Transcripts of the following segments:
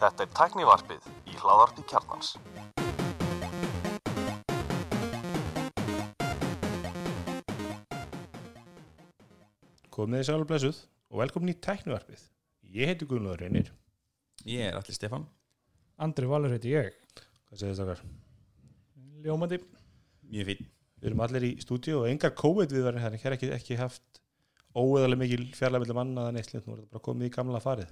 Þetta er tæknivarpið í hláðarpi kjarnans. Komið þið sjálf blessuð og velkomin í tæknivarpið. Ég heiti Guðlúður Reynir. Ég er allir Stefan Andri Valur heiti ég Hvað segir þess okkar? Ljómandi Mjög fín Við erum allir í stúdíu og engar COVID viðvarinn hérna. Hér er ekki, ekki haft óeðalega mikil fjarlæg millir manna eða neitt slíkt. Nú er þetta bara komið í gamla farið.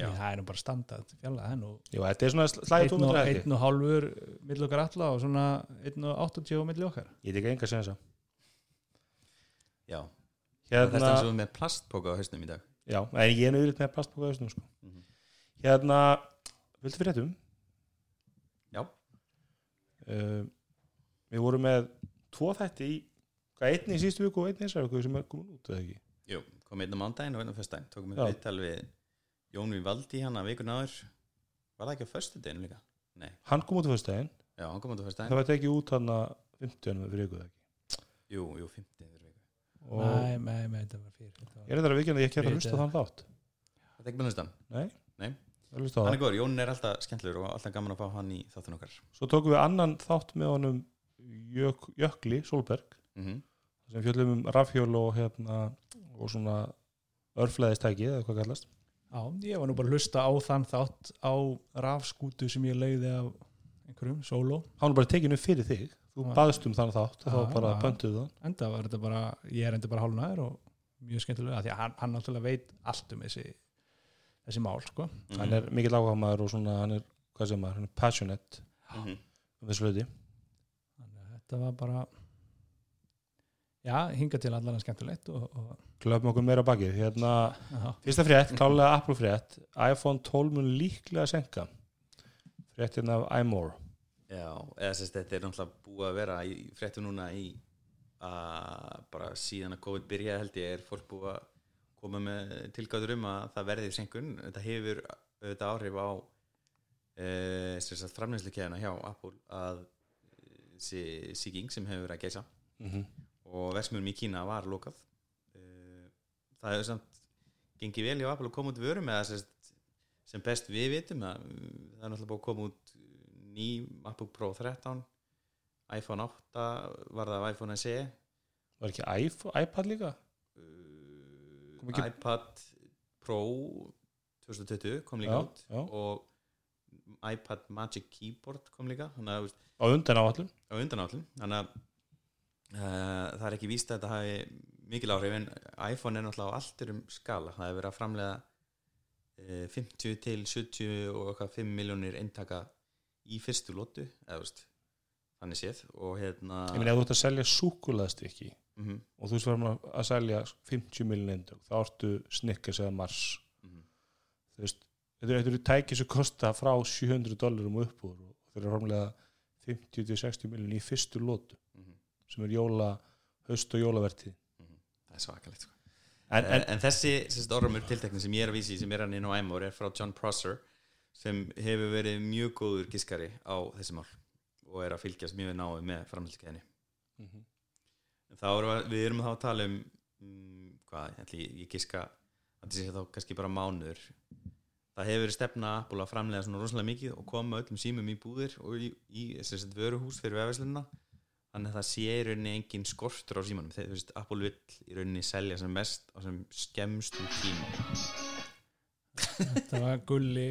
Já. Það er nú bara standað fjalla það er nú Jú, þetta er svona slæðið einn og, tómið ræði. einn og hálfur milli okkar alla og svona einn og 80 milli okkar Ég tek enga sem þess að. Já Hérna... Þetta er svo með plastpóka á hausnum í dag já, en ég er nöðuritt með plastbóka hausnum, sko. Mhm. Hérna, viltu fyrir réttum? Já. Uh, við vorum með tvo þætti í, hvað, einni í síðustu viku og einni í þessari viku sem er komin út, eða ekki? Jú, kom einn á mándaginn og einn á föstudaginn Tókum við viðtal við Jón Vivaldi hann að vikun áður Var það ekki á föstudaginn líka? Nei, Hann kom út á fyrstæðin, já, hann kom út á það föstudaginn var tekið út hann að 50 fyrir viku, eða ekki? Jú, jú, 50 fyrir viku Nei, nei, nei, þetta var fyrir er þetta að vikina að ég ekki að hlusta það. þann þátt? Það er ekki búin að hlusta hann. Nei? Nei. Það Hann það. er góður, Jón er alltaf skemmtilegur og alltaf gaman að fá hann í þáttun okkar Svo tókum við annan þátt með honum Jök, Jökli, Solberg, mm sem fjöllum um rafhjól og hérna, og svona örflæðistæki, eða hvað kallast. Já, ég var nú bara að hlusta á þann þátt á rafskútu sem ég leiði af einhverjum, Hann var bara tekinu fyrir þig, þú Já. baðst um þann þátt, þá Já, bara pöntuðu það. enda var þetta bara, ég er enda bara hálfnaður og mjög skemmtilega, af því að hann, hann náttúrulega veit allt um þessi þessi mál, sko Mhm. Hann er mikill áhugaðmaður og svona, hann er, hvað sem maður, hann er passionate Mhm. um þessu hluti. þetta var bara já, hinga til allan að skemmtilegt og, og Klöfum okkur meira á bakið. Hérna, fyrsta frétt, klálega Apple frétt, iPhone 12 mun líklega senka. Fréttin af iMore. Já, eða sérst þetta er náttúrulega búið að vera í fréttu núna í að bara síðan að COVID byrja held ég er fólk búið að koma með tilgáður um að það verði senkun þetta hefur auðvitað áhrif á e, framleysleikæðina hjá Apple að þessi síking sem hefur verið að geisa Mm -hmm. Og versmjörnum í Kína var lokað Eh, það hefur samt gengið vel hjá Apple að koma út vörum eða sem best við vitum að mm, það er náttúrulega búið að koma út ný MacBook Pro 13 iPhone 8 var það iPhone SE Var ekki iPhone, iPad líka? Ekki- iPad Pro 2020 kom líka Já, út já. og iPad Magic Keyboard kom líka Á undan áallum? á undanállum þannig að það er ekki víst að þetta hafi mikil áhrif en iPhone er náttúrulega á allt um skala það hefur verið að framlega uh, 50 til 70 og eitthvað 5 miljónir eintaka í fyrstu lótu þannig séð og hérna Ég meina, ef þú ert að selja súkulaðstykki mm og þú varum að selja 50 miljonir þá ertu snikkers eða mars -hmm. þú veist, þetta eru- þetta eru tæki sem kosta frá 700 dollarum og upp úr og þeir eru formlega 50-60 miljonir í fyrstu lótu. Sem er jóla, haust og jólavertið það er svakalegt sko. en, en, en, þessi orðumur tiltekni sem ég er að vísi sem er hann inn á Æmor er frá John Prosser sem hefur verið mjög góður giskari á þessi mál og er að fylgjast mjög náðu með framhaldskeiðinni Mhm. þá erum við, við erum þá að tala um um, hvað, ætli, ég, giska að þetta sé þá kannski bara mánuður. Það hefur verið stefna að framlega svona rosalega mikið og koma öllum símum í búðir og í, í sagt, vöruhús fyrir vefæslunna þannig að það sé í rauninni engin skortur á símanum. Þegar þú veist, Apple vill í rauninni selja sem mest á sem skemmstum tíma. Þetta var gulli.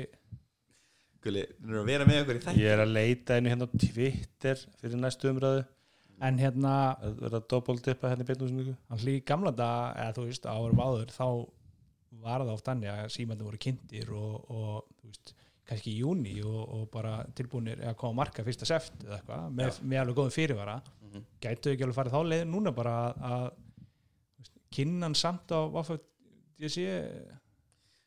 Gulli, þú erum að vera með okkur í þetta ég er að leita einu hérna á Twitter fyrir næstu umræðu. En hérna, að verða doppeltippa hérna í beinúsningu hann hlý gamla dag eða þú veist, árum áður þá var það oft þannig að símandi voru kynntir og, og þú veist kannski í júni og, og bara tilbúinir að koma að marka fyrsta seft eða eitthvað með, með alveg góðum fyrirvara. Mhm. gætu ekki alveg farið þá leið núna bara að, kynnan samt á váfætt ég sé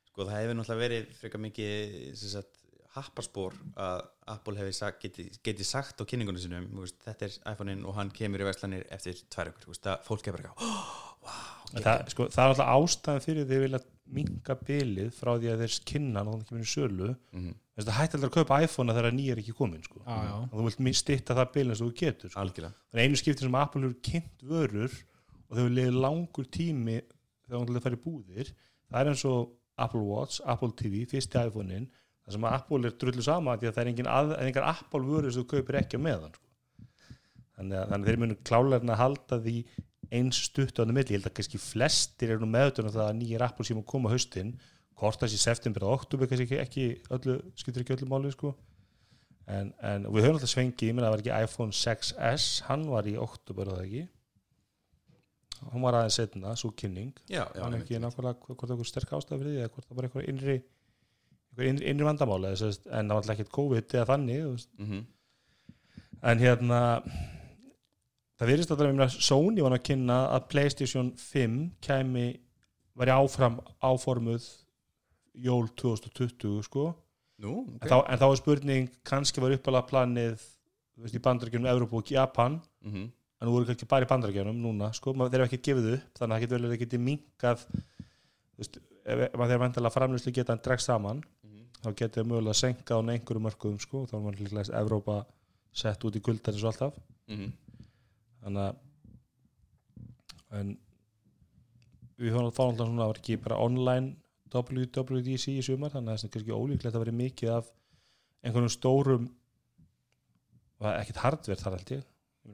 Sko það hefur náttúrulega verið frekar mikið sagt, happarspor að Apple hefði sagt, geti, geti sagt á kynningunum sinum, veist, þetta er iPhone-in og hann kemur í verslanir eftir tvær það, fólk bara eitthvað oh, wow, það, sko, það er alltaf ástæðan fyrir því að minka bilið frá því að þeir kynna og þannig kemur í sölu mm að það hætti aldrei að kaupa iPhone þegar nýja er ekki komin sko. Og þú vilt stitta það bilið eins og þú getur sko. þannig einu skipti sem Apple hefur kynnt vörur og þau liðið langur tími þegar hún til að fara í búðir það er eins og Apple Watch, Apple TV, fyrsti iPhone-in það sem að Apple er drullu sama því að það er engin, að, engin Apple vöru sem þú kaupir ekki á meðan sko. þannig, að, þannig að þeir munu klálega að halda því eins stutt á það milli, ég held að kannski flestir eru nú meðutunum það að nýjir Apple síma koma hvort það sé september og oktober kannski ekki, öllu skiptir ekki öllu máli sko. En, en við höfum alltaf svengið, ég meina það var ekki iPhone 6s, hann var í oktober og það ekki? Hann var aðeins setna, svo kynning. Já, já, hann er ekki nákvæmlega hvort það er sterk ástæð fyrir því eða hvort það bara eitthvað innri eitthvað innri, vandamála en það var alltaf ekkert COVID eða þannig veist. Mhm. en hérna það virðist að það er Sony var að kynna að Playstation 5 kæmi væri áfram áformuð jól 2020 sko Nú, en, ok þá, en þá er spurning kannski var uppalega planið veist, í bandarækjunum, Evropa og Japan Mhm. en nú voru kannski bara í bandarækjunum núna sko, þeir eru ekki gefið upp þannig að það getur vel að geti minkað þú veist, ef maður þeir vantilega framlýslu geta hann dregst saman Mhm. þá getur það mögulega að senka á einhverjum mörkuðum sko, þá er maður líklega Evrópa sett út í kuldan eins og alltaf Mhm. Þannig að en við fáum alltaf svona það var ekki bara online WWDC í sumar þannig að það er kannski ólíklegt að vera mikið af einhvernum stórum það er ekkert hardverð þar held ég.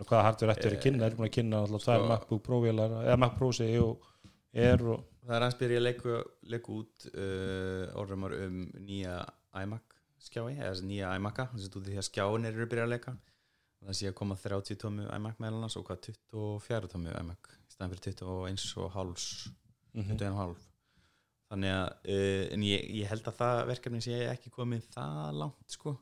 Hvaða hardverð ætti að vera að kynna er að kynna alltaf tvær Sko- MacBook Pro eða Mac Pro segi og Air og Það er að leiku, leiku út uh, orðumar um nýja iMac skjái, eða nýja iMac-a þess að því að skjáin eru að byrja að leika það sé að koma 30 tómu iMac meðal annars og hvað 24 tómu iMac í staðan fyrir 21 og háls mm 21 og hálf. Þannig að, uh, en ég, ég held að það verkefni sé ekki komið það langt sko,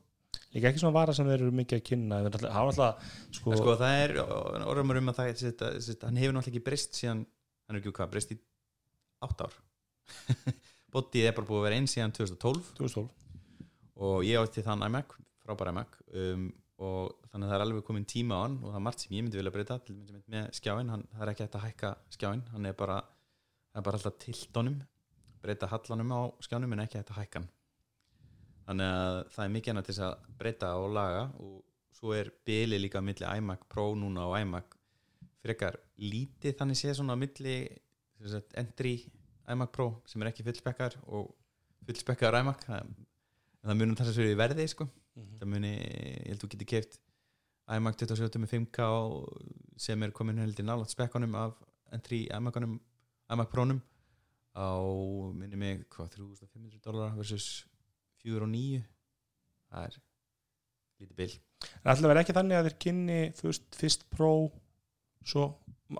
líka ekki svona vara sem þeir eru mikið að kynna það er alltaf sko, sko það er orðumar um að það, þetta, þetta, hann hefur náttúrulega ekki breyst síðan, hann er ekki hvað, breyst í 8 ár. Bottið er bara búið að vera einn síðan 2012 2012 og ég átti þann iMac, frábæra iMac um, og þannig að það er alveg komin tíma á hann og það er margt sem ég myndi vilja breyta. Til einmitt með skjáin, hann, það er ekki hægt að hækka skjáin hann er bara, það er bara alltaf tiltónum breyta hallanum á skjánum en ekki hægt að hækka hann. Þannig að það er mikið hana til þess að breyta og laga og svo er bili líka milli iMac Pro núna og iMac frekar lítið. Þannig sé svona á milli sem sagt, entry iMac Pro sem er ekki fullspekkar og fullspekkar iMac. Það, það munum þess að sér í verði sko. Það muni, ég held þú geti keft iMac 27 með 5K sem er komin heldur nálátt spekkanum af entry iMac-unum iMac Pro-num. Á minni mig hvað 3500 dólar versus 4 og 9 það er lítið bil. En ætla að vera ekki þannig að þeir kynni fyrst, fyrst Pro svo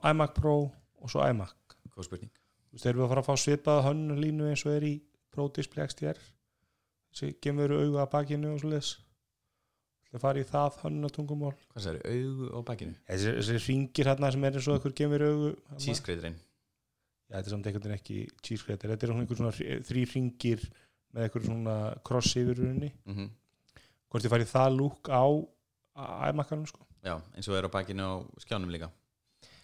iMac Pro og svo iMac? Hvað spurning. Þú veist, þeir eru að fara að fá svipaða hönnun línu eins og er í Pro Display XDR þessi gemur auga að bakinu og svo leis Það fara í það hönnun tungumál hvað það eru, augu á bakinu? Þessi, ringir hérna sem er eins og gemur augu þarna. tískreiðurinn Já, þetta er samt einhvern veginn ekki cheese grater Þetta er svona einhver svona þrý ringir með einhver svona cross yfir rauninni. Mm -hmm. Hvort þið farið það lúk á iMac-anum sko. Já, eins og er á bakinu á skjánum líka.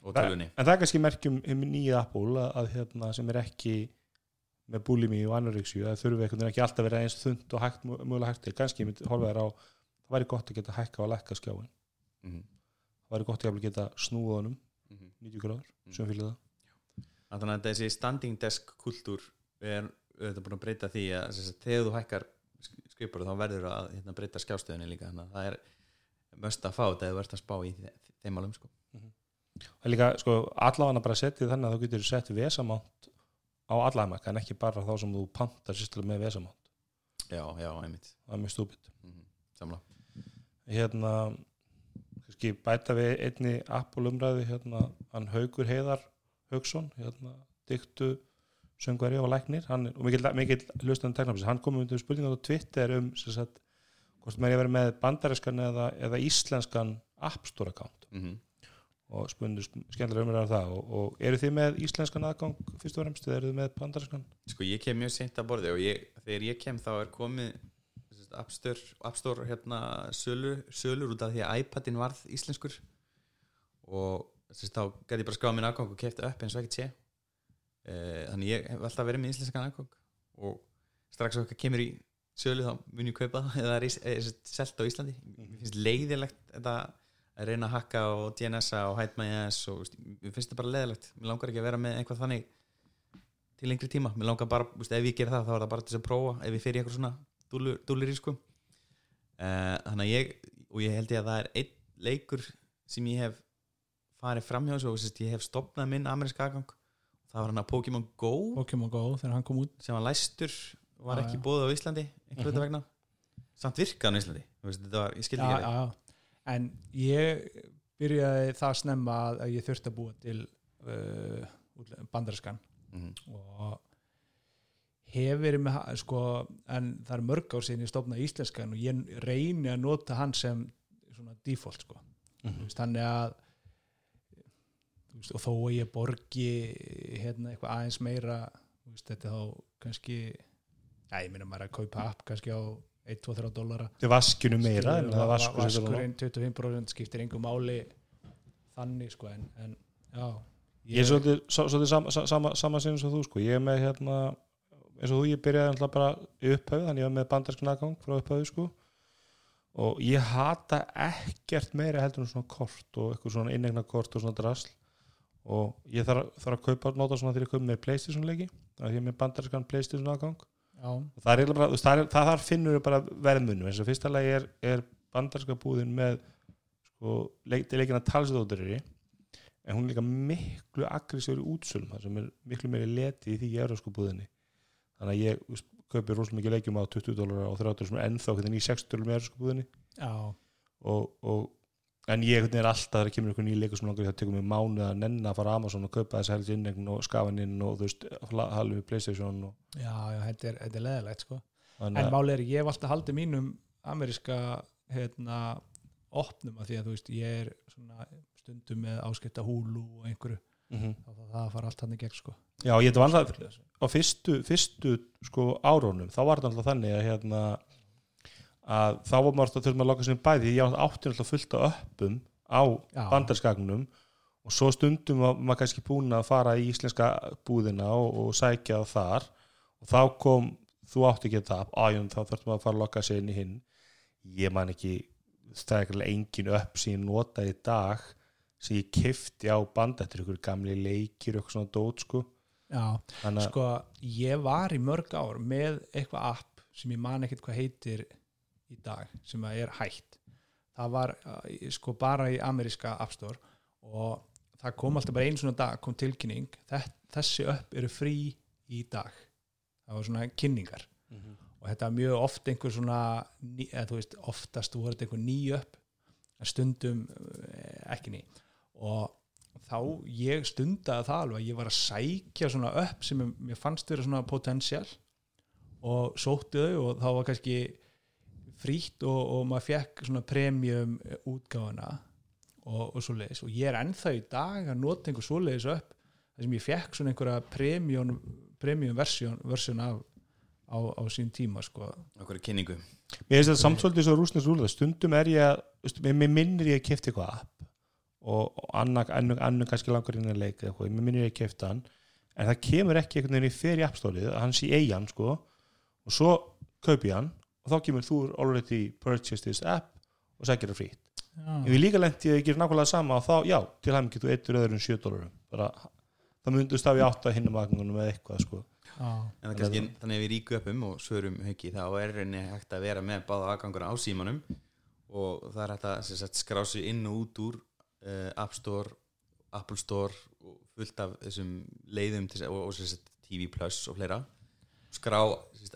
Og Það- tölunni En það er kannski merkjum um nýja Apple að, hérna, sem er ekki með búlimi og anorexíu að þurfi einhvern veginn ekki alltaf að vera eins þund og hægt, það væri gott að geta hækka og lækka skjáin mm -hmm. það væri gott að geta snúða honum Mm -hmm. 90 gráður, Mm. sem fyrir það Þannig að þessi standing desk kultúr er auðvitað búin að breyta því að þegar þú hækkar skrifur þá verður að hérna, breyta skjástöðinni líka þannig að það er möst að fá þetta eða þú ert að spá í þe- þeim alveg sko. það er líka, sko, allavega bara setið þannig að þú getur sett vesamánt á alla iMac en ekki bara þá sem þú pantar sérstilega með vesamánt Já, já, einmitt það er mjög stúpid mm -hmm. Samla hérna kannski bæta við einni Apple umræðu hérna, hann Haugur Heiðar Haugsson, hérna, dyktu söngvari og læknir. Hann, og mikill, hlustan teknafis hann kom um spurningar á Twitter um sem sagt, hvort maður er að vera með bandariskan eða, eða íslenskan App Store account. Mm og spurningar skemmtilega umræður um það. Og, og eru þið með íslenskan aðgang fyrst og fremst eða eru þið með bandariskan Sko ég kem mjög seint að borði og ég, þegar ég kem þá er komið App Store, App Store hérna, sölu, sölur út af því að iPadin varð íslenskur. Og sem sagt, þá gæti ég bara skráða minn aðgang og kefti upp eins og ekkert sé. E, þannig ég hef alltaf verið með íslenskan aðgang. Og strax eitthvað kemur í sölu þá mun ég kaupa það. Eða það er, selt á Íslandi. Mér finnst leiðilegt þetta að reyna að hakka og DNS-a og HideMyS og mér finnst þetta bara leiðilegt mér langar ekki að vera með einhvað þannig til lengri tíma. Mér langar bara, veist, ef ég ger það þá er það bara til þess að prófa. Ef ég fer í eitthvað svona dúllur í sko. Uh, þannig að ég og ég held ég að það er einn leikur sem ég hef farið framhjá og sérst, ég hef stopnað minn ameríska aðgang. Það var hann að Pokémon Go. Pokémon Go þegar hann kom út. Sem var læstur var Já, ekki bóðið á Íslandi einhverju Mhm. þetta vegna. Samt virkaðan á Íslandi veist, var, ég skildi ekki já, já. en ég byrjaði það snemma að ég þurfti að búa til uh, bandarskan mm og hef verið með sko, en það er mörg ár síðan ég stofnaði íslenskan og ég reyni að nota hann sem svona default sko. Mhm. Þú veist, þannig að veist, og þó að ég borgi hérna eitthvað aðeins meira veist, þetta þá kannski já, ég minna maður að kaupa app kannski á 1-2-3 dólara Þetta er vaskinu meira vaskur vaskurinn 25% skiptir einhver máli þannig sko en, en já Ég er svolítið, svo- svolítið sama, sama, sama sem þú sko, ég er með hérna eins og þú, ég byrjaði alltaf bara upphauð þannig ég var með bandarskan aðgang frá upphauðu sko. Og ég hata ekkert meira heldur en svona kort og eitthvað svona innegna kort og svona drasl. Og ég þarf, þarf að kaupa nota svona þegar ég kaupa með Playstation leiki það er ég er með bandarskan Playstation aðgang. Það er bara, það, er, það þar finnur við bara verðmunum. Eins og fyrsta lagi er, er bandarska búðin með sko, leik, leikina talsdótturiri en hún er líka miklu aggressíður í útsölum það sem er miklu meiri leti í því í eurósku búðinni þannig að ég kaupi rosalega mikið leikjum á 20 dólar og 30 sem er ennþá hvernig í 60 dólar með eurósku búðinni. Já, og, og en ég hvernig er alltaf þegar kemur einhver nýja leikur sem langar það tekur mig mánuð að nenna að fara Amazon og kaupa þess helst innegn og skafan inn og þú veist halvið Playstation og já, já þetta er, er leðilegt sko. En að máli er ég hef alltaf haldið mínum ameríska hérna opnum að því að þú veist ég er svona stundum með áskipta húlu og einhverju Mhm. þá það, það fara allt hann í gegn sko. Já, ég þetta var alltaf á fyrstu, fyrstu sko árónum, þá var þetta alltaf þannig að hérna að þá var maður alltaf til að loka sinni bæði því ég átti alltaf fullt af öppum á bandarskagnum og svo stundum var maður kannski búin að fara í íslenska búðina og, og sækja þar og þá kom, þú átti ekki það ájum þá þurftum maður að fara að lokka sig inn í hinn. Ég man ekki það er ekki engin upp sem ég notaði í dag sem ég kifti á band þetta er ykkur gamli leikir, ykkur svona dót sko. Já, þannig sko ég var í mörg ár með eitthvað app sem ég man ekkert hvað heitir í dag sem að er hætt. Það var uh, sko bara í ameríska App Store og það kom alltaf bara einu svona dag kom tilkynning Þess, þessi upp eru frí í dag. Það var svona kynningar. Og þetta er mjög oft einhver svona eða þú veist oftast voru þetta einhver ný upp en stundum eh, ekki ný og þá ég stundaði það alveg ég var að sækja svona upp sem ég- fannst vera svona potensial og sótti þau og þá var kannski frítt og, og maður fekk svona premium útgáfuna og, og svoleiðis. Og ég er ennþá í dag að nota einhver svoleiðis upp þar sem ég fekk svona einhverja premium, premium versjón, af á, á sín tíma sko. Okkur kynningu. Mér finnst þetta samt svolítið svo rúsnins rúlega stundum er ég að, mér minnir ég að kefti eitthvað app og, annar, kannski langar inn að leika eitthvað, mér minnir ég að kefti hann. En það kemur ekki einhvern veginn í fyrir appstólið að hann sé eigin sko. Og svo kaupi hann og þá kemur þú already purchased this app og sækir það frýtt en við líka lendi að ég gerir nákvæmlega sama og þá, já, til hann getur eittur öðrum 7 dólarum. Bara, það myndust af ég átt að hinna vagnunum eða eitthvað sko. Já, en það kannski, þannig að við ríku uppum og svörum hauki þá er reyni hægt að vera með báða aðgangur á símanum og það er hægt að sem sagt, skrá sig inn og út úr uh, App Store, Apple Store og fullt af þessum leiðum til, og, og TV Plus og fleira skrá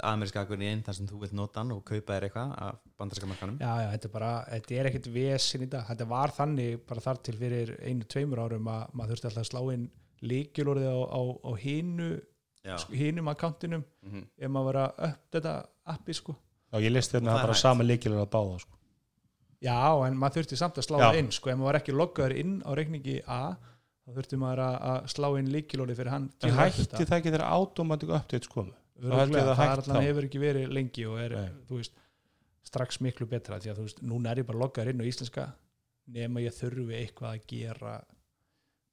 ameríska aðgurinn inn þar sem þú vilt nota hann og kaupa þér eitthvað af bandarska markanum já, já, þetta er bara þetta er ekkert vesin í dag, þetta var þannig bara þar til fyrir einu, tveimur árum að maður þurfti alltaf að slá inn líkjulorðið á, á, á hinu Já, hinum akkantinum mhm. ef maður var að upp þetta appi sko Já, ég listi hérna er bara hægt. sama leikilega að báða sko. Já, en maður þurfti samt að slá það inn sko, ef maður var ekki loggaður inn á reikningi A þá þurfti maður að, slá inn líkilóli fyrir hann til að hætti uppdata. það ekki þegar automatic updates komu að það er þá. hefur ekki verið lengi og er, þú veist, strax miklu betra því að þú veist, núna er ég bara loggaður inn á íslenska nema ég þurfi eitthvað að gera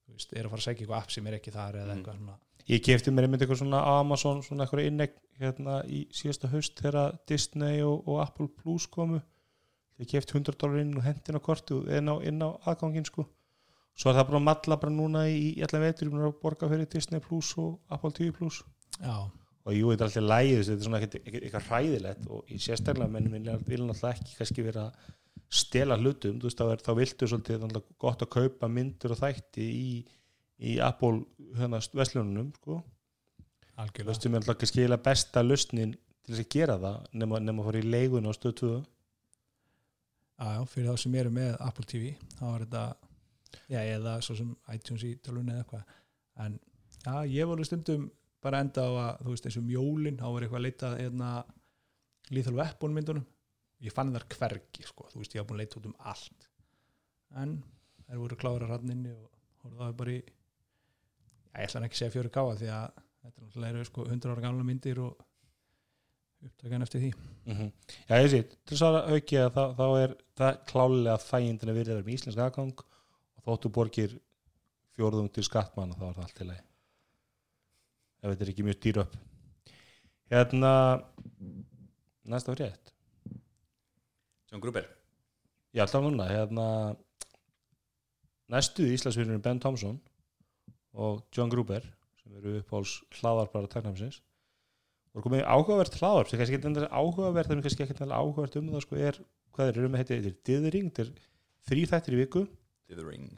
þú veist, er að fara að segja eitthvað app sem er ekki þar eða Mhm. eitthvað svona Ég kefti mér einmitt eitthvað svona Amazon svona eitthvað innegg hérna í síðasta haust þegar Disney og, og Apple Plus komu ég kefti 100 dólar inn og hendin á kortu inn á, inn á aðgangin sko. Svo er það bara að matla bara núna í, allan veitur ég er að borga fyrir Disney Plus og Apple TV Plus. Já, og jú, þetta er alltaf lægið þetta er svona eitthvað hræðilegt og í sérstaklega menn vilja vil náttúrulega ekki kannski vera stela hlutum þú veist, þá, er, þá viltu svolítið gott að kaupa myndir og þætti í, í Apple hérna, veslunum sko. þú algjörlega. Veist, sem er náttúrulega kannski eiginlega besta lausnin til þess að gera það nema, nema að fara í leigun á stöð 2 Já, fyrir þá sem eru með Apple TV þá er þetta, já, eða svo sem iTunes í tölunni eða eitthvað. En já, ég voru stundum bara enda á að, þú veist, eins og um jólin þá var eitthvað að leita hérna Lethal Weapon myndunum. Ég fann þar hvergi, sko, þú veist, ég hafa búin að leita út um allt. En þær voru klára ranninni og það bara í já, ég ætla ekki að segja fjöru káa því að þetta er náttúrulega sko 100 ára gamla myndir og upptökan eftir því. Mhm. Já, ég sé, til þess að auki að þá, þá er það klálega þægindin að verða með íslensk aðgang og þóttu borgir fjórðum til skattmanna þá er það allt í leið ef þetta er ekki mjög dýr upp. Hérna næsta var rétt John Gruber. Ég ætla núna, hérna næstu Íslandsfyririnn Ben Thompson og John Gruber sem eru uppáls hlaðarbara teknafisins voru komið áhugavert hlaðarp sem kannski ekki áhugavert en kannski ekki áhugavert um það sko er hvað þeir eru með þetta, er diðring þetta er þrý þættir í viku. To the Ring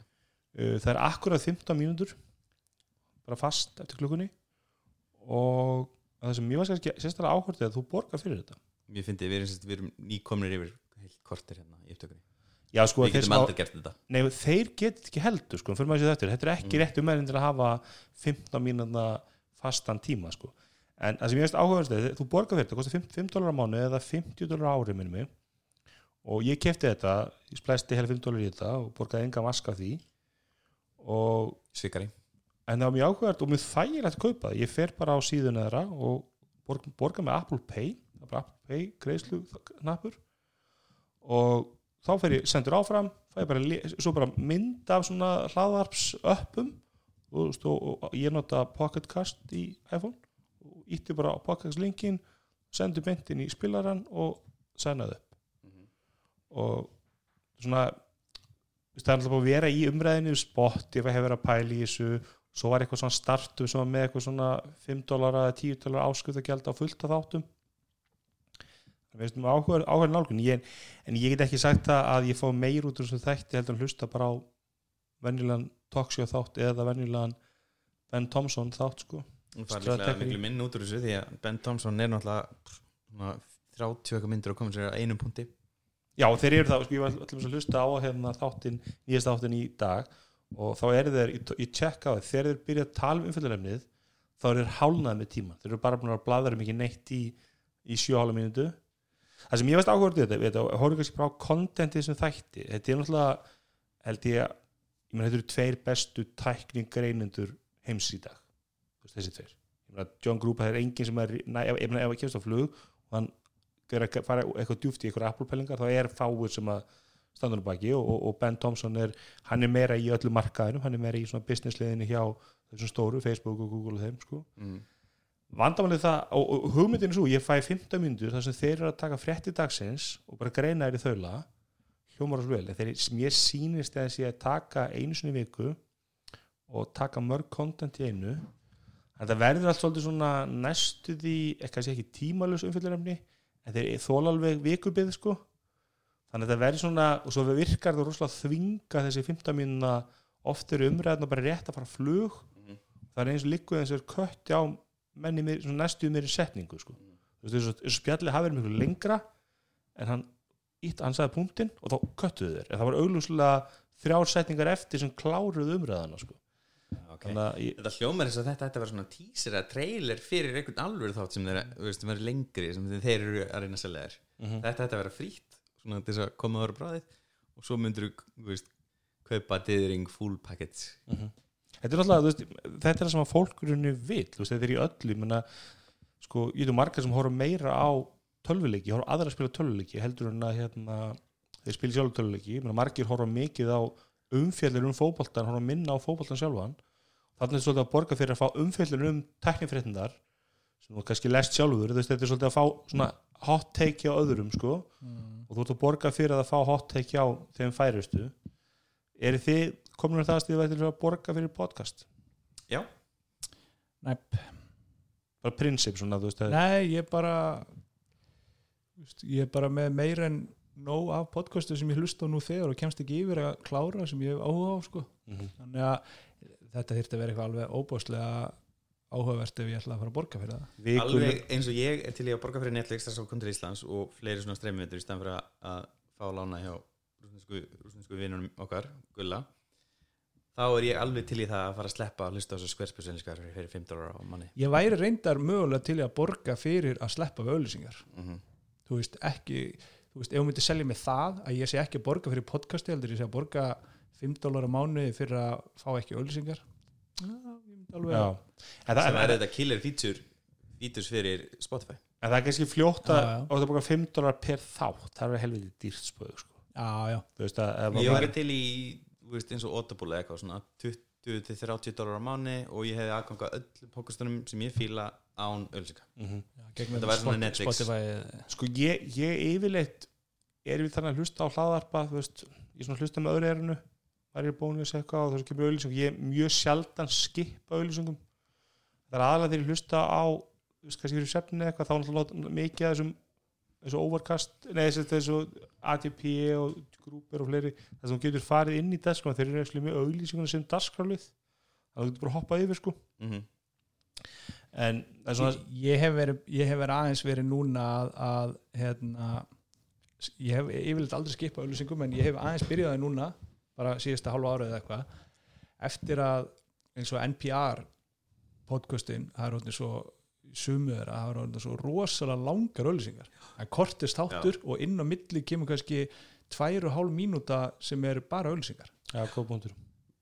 Uh, það er akkurat 15 mínútur bara fast eftir klukkunni. Og það sem var kannski sérstaklega áhugavert er að þú borgar fyrir þetta. Mér finnst við erum, við erum nýkomnir yfir heilt kortir hérna í upptökunni. Já, sko, Við þeir getum aldrei gert þetta. Nei, þeir get ekki heldur sko, þetta, er ekki Mm. rétt um til að hafa 15 mínúna fastan tíma sko. En það sem ég veist áhugaðast er, þú borgar fyrir þetta, kostar 5, 5 dólar á mánu eða 50 dólar á ári minnum og ég kefti þetta, ég splæsti heila 5 dólar í þetta og borgaði enga maska því. Og Svikari. en það var mjög áhugavert og mjög þægilegt að kaupa það. ég fer bara á síðuna þeirra og borga, borga með Apple Pay það Apple Pay greiðslu knappur. Og þá fer ég sendur áfram fæ ég bara, bara mynd af svona hlaðvarps öppum og, og, ég nota Pocketcast í iPhone ítti bara á Pocketcast linkin sendi myndin í spilaran og sennaði upp. Og svona þú veist, það er alltaf að vera í umræðinu spott ef að hefur verið að pæla í þessu svo var eitthvað svona startum sem var með eitthvað svona 5 dólar eða 10 dólar áskriftagjald á fullt af þáttum. Það veist um áhuga, áhuga nálgun. Ég, en ég get ekki sagt það að ég fá meir út úr þessu þætti heldur en hlusta bara á venjulegan talkshow þátt eða venjulegan Ben Thompson þátt sko Það er líklega miklu minn út úr þessu því að Ben Thompson er náttúrulega svona 30 eitthvað myndir og komið sér að einum punkti. Já, þeir eru það, sko, ég var alltaf að hlusta á hérna þáttin, nýjast þáttin í dag og þá eru þeir, ég, tjekka á þeir þegar þeir byrja að tala um umfjöldunefnið þá eru þeir hálnað með tíma, þeir eru bara búin að bladra mikið neitt í, í sjöhála mínútu. Það sem ég veist áhverju þetta, horfum kannski bara á kontentið sem þætti, þetta er náttúrulega held ég, ég meina þetta eru tveir bestu tækningreinendur heims í dag, þessi tveir. John það er enginn sem er ef, að kemst á flug og hann að fara eitthvað djúft í eitthvað Apple-pælingar þá er fáur sem að standur á baki og, og, Ben Thompson er hann er meira í öllu markaðinum, hann er meira í svona businessliðinu hjá þessum stóru Facebook og Google og þeim sko. Mm. vandamálið það, og, og hugmyndin er svo ég fæ 15 myndur þar sem þeir eru að taka frétti dagsins og bara greina þær í þaula hljómar og svo vel, en þeir mér sýnist að þessi að taka einu sinni viku og taka mörg content í einu þetta verður allt svolítið svona næstu því, eitthvað sé ekki tímalus umfyllurefni, en þeir þóla alveg vikubið sko þannig að þetta verður svona, og svo virkar það rosalega þvinga þessi 15 mínuna oft eru umræðin bara rétt að fara flug Mhm. það er eins og líkuð eins og er kötti á menni mér, svona næstu mér í setningu sko. þú veist, eins og- eins og spjallið hafi verið miklu lengra en hann ítt, hann sagði punktinn og þá köttuðu þeir en það var auglúslega þrjár setningar eftir sem kláruðu umræðana sko. Okay. að ég, Þetta hljómar þess að þetta ætti að vera svona teaser eða trailer fyrir einhvern alvöru þátt sem þeir þú veist, sem er lengri, sem þeir eru að reyna að selja þér Mhm. Þetta ætti að vera frítt svona til þess að koma ára bráðið og svo myndur þú kaupa diðring full package Mhm. Þetta er alltaf, veist, þetta er það sem að fólkurinu vil, þetta er í öllu menna, sko, ég veit um margar sem horfa meira á tölvuleiki, horfa aðra að spila tölvuleiki heldur en að hérna, þeir spila sjálf tölvuleiki, margir horfa mikið á umfjallir um fótboltan, horfa minna á fótboltan sjálfan. Þannig er svolítið að borga fyrir að fá umfjallir um teknifréttindar sem þú kannski lest sjálfur, þetta er svolítið að fá svona hot take hjá öðrum, sko. Mm. og þú ert að borga fyrir að fá hot take hjá þeim færustu. Eru þið komin að það stíða til að borga fyrir podcast? Já, Næp, bara prinsip svona, veist, að, Nei, ég bara þú veist, ég er bara með meir en nóg af podcastu sem ég hlusta nú þegar og kemst ekki yfir að klára sem ég hef áhuga á sko. Mhm. þannig að þetta þyrfti að vera eitthvað alveg óbáslega áhugavert ef ég ætla að fara að borga fyrir það. Viku, alveg eins og ég er til í að borga fyrir Netflix þess að kontur Íslands og fleiri svona streymiðutur í stæðan fyrir að- fá lána hjá rúsnesku, vinnunum okkar, Gulla. Þá er ég alveg til í það að fara að sleppa að hlusta á þessu skverspjössinniskar fyrir 15 ára á manni. Ég væri reyndar mögulega til í að borga fyrir að sleppa við auðlýsingar mm þú veist, ekki þú veist, ef hún myndi selja mig það að ég sé ekki að borga fyrir podcasti heldur, ég sé að borga 5 dólar á mánuði fyrir að fá ekki auðlýsingar Já, ég myndi alveg já, en það, sem er þetta killer feature features fyrir Spotify en það er kannski fljótt að það búið 5 dólar per þátt það er helviti dýrt spöð sko. Já, já, þú veist að ef ég væri til í þú veist, eins og Audible eða eitthvað svona 20-30 dólar á mánu og ég hefði aðgang að öllum podcastunum sem ég fíla án ölsinga Mhm. já gegn Þetta væri svona Netflix. Spotify sko ég, ég yfirleitt er við þannig að hlusta á hlaðarpa þú veist, ég svona hlusta með öðru erinu var ég bónus eitthvað og þess að kemur auðlýsing ég er mjög sjaldan skipa auðlýsingum það er aðalega þegar ég hlusta á þú veist, kannski fyrir sefni eitthvað þá er náttúrulega mikið af þessum þessu overcast, nei þessu, þessu ATP og grúpir og fleiri þess að þú getur farið inn í dagskrá þeir eru ekki með auðlýsinguna sem dagskrálið þá getur bara hoppað yfir sko. Mm en það er svona ég, ég, hef verið, ég hef verið ég hef yfirleitt aldrei skipað auðlýsingum en ég hef aðeins byrjaði núna bara síðasta hálfa árið eða eitthvað. Eftir að eins og NPR podcastin, það er orðin svo sumuður að það er orðin svo rosalega langar auðlýsingar það er kortist þáttur og inn á milli kemur kannski tvær og hálf mínúta sem er bara auðlýsingar já, punktur.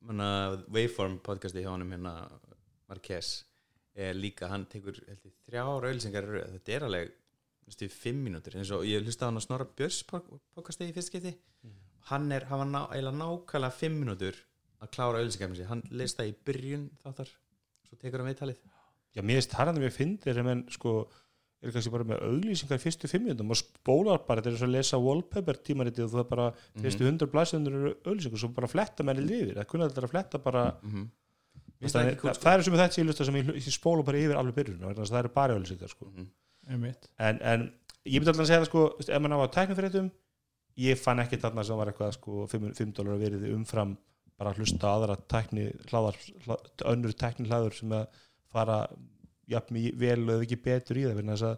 Manna, Waveform podcasti hjá honum hérna Marquez er líka, hann tekur þrjár auðlýsingar í röð. þetta er alveg næstu, fimm mínútur eins og ég hlusta á hann á Snorra Björns í fyrst geti hann er, hann var ná, eiginlega nákvæmlega fimm mínútur að klára auðlýsingar með sér hann leist það í byrjun þáttar svo tekur hann viðtalið Já, mér finnst harðan við fyndir sem en sko er kannski bara með auglýsingar fyrstu fimm minnum og spólar bara, þetta er svo að lesa wallpaper tímaritið og það er bara fyrstu hundra blæsöndur eru auglýsingar, svo bara fletta menni lifir, það kunna þetta að fletta bara mm -hmm. það, það það, sko. það er sem þetta sílusta sem ég, ég spóla bara yfir alveg byrjun að það eru bara auglýsingar sko. Mhm. einmitt en, en ég myndi alltaf að segja það sko, ef maður á að tækna fyrir þetta ég fann ekki þarna sem var eitthvað sko, 5 dólar verið umfram bara að hlusta aðra tækni hlaðar, hlað, önnur tækni hlaður sem að fara jafn vel ef ekki betur í það vegna þess að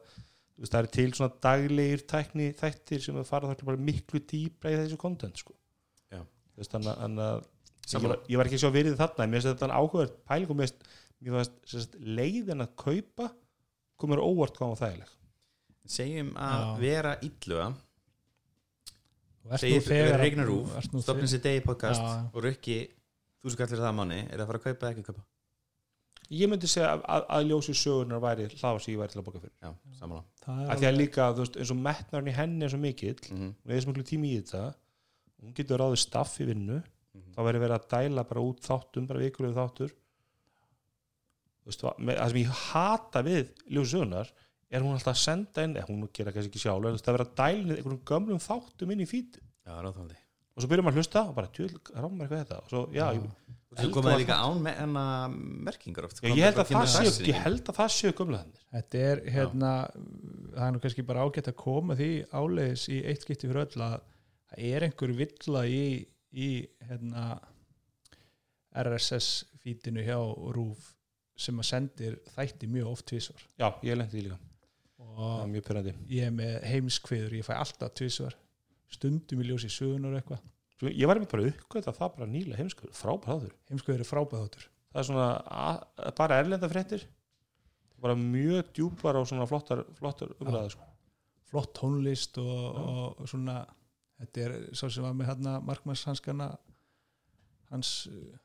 veist, það er til svona daglegir tækni þættir sem að fara þar bara miklu dýbra í þessu content sko. Þannig að- að ég var, ég var ekki að sjá virðið þarna en mér finnst þetta áhugavert pæling og mér finnst- leiðin að kaupa komur óvart hvað á þægileg segjum að Já. vera ert segir þegar- Regnar stopnin þegar- sér degi podcast Já. og rukki þú svo kallir það manni er það að fara að kaupa eða ekki að kaupa ég myndi segja að, að, að ljósi sögunar væri hlaða sem ég væri til að boka fyrir já, samanlá Það að því að líka, þú veist, eins og metnarinn í henni er svo mikill, mm -hmm. hún er svo miklu tími í þetta hún getur ráðið staff í vinnu Mhm. þá verður verið að dæla bara út þáttum bara vikulegu þáttur þú veist, va- með, það sem ég hata við ljósi sögunar er hún alltaf að senda inn, eða hún gera kannski ekki sjálf það verður að dæla inn einhverjum gömlum þáttum inn í fít já, ráðfaldi og svo byrjum maður að hlusta og bara, tjöl, rámar eitthvað þetta. Og svo, já, ég, þú komið líka án með enna merkingar oft. Ég, ég held að það séu ég held að það séu gömlu þannig Þetta er hérna það er nú kannski bara ágætt að koma því áleiðis í eitt skipti fyrir öll að það er einhver villa í, í hérna RSS fítinu hjá RÚF sem að sendir þætti mjög oft tvisvar. Já, ég lendi því líka, og mjög pyrrandi ég er með heimskviður, ég fæ alltaf tvisvar stundum í ljósi sögunar eitthvað. Ég var með bara uppgöð það bara nýla heimskur, frábæð þáður heimskviður er frábæðáttur það er svona að, bara erlenda fréttir bara mjög djúpar og svona flottar, flottar umræða sko. flott tónlist og, og svona þetta er svo sem var með hérna markmannshanskana hans uh,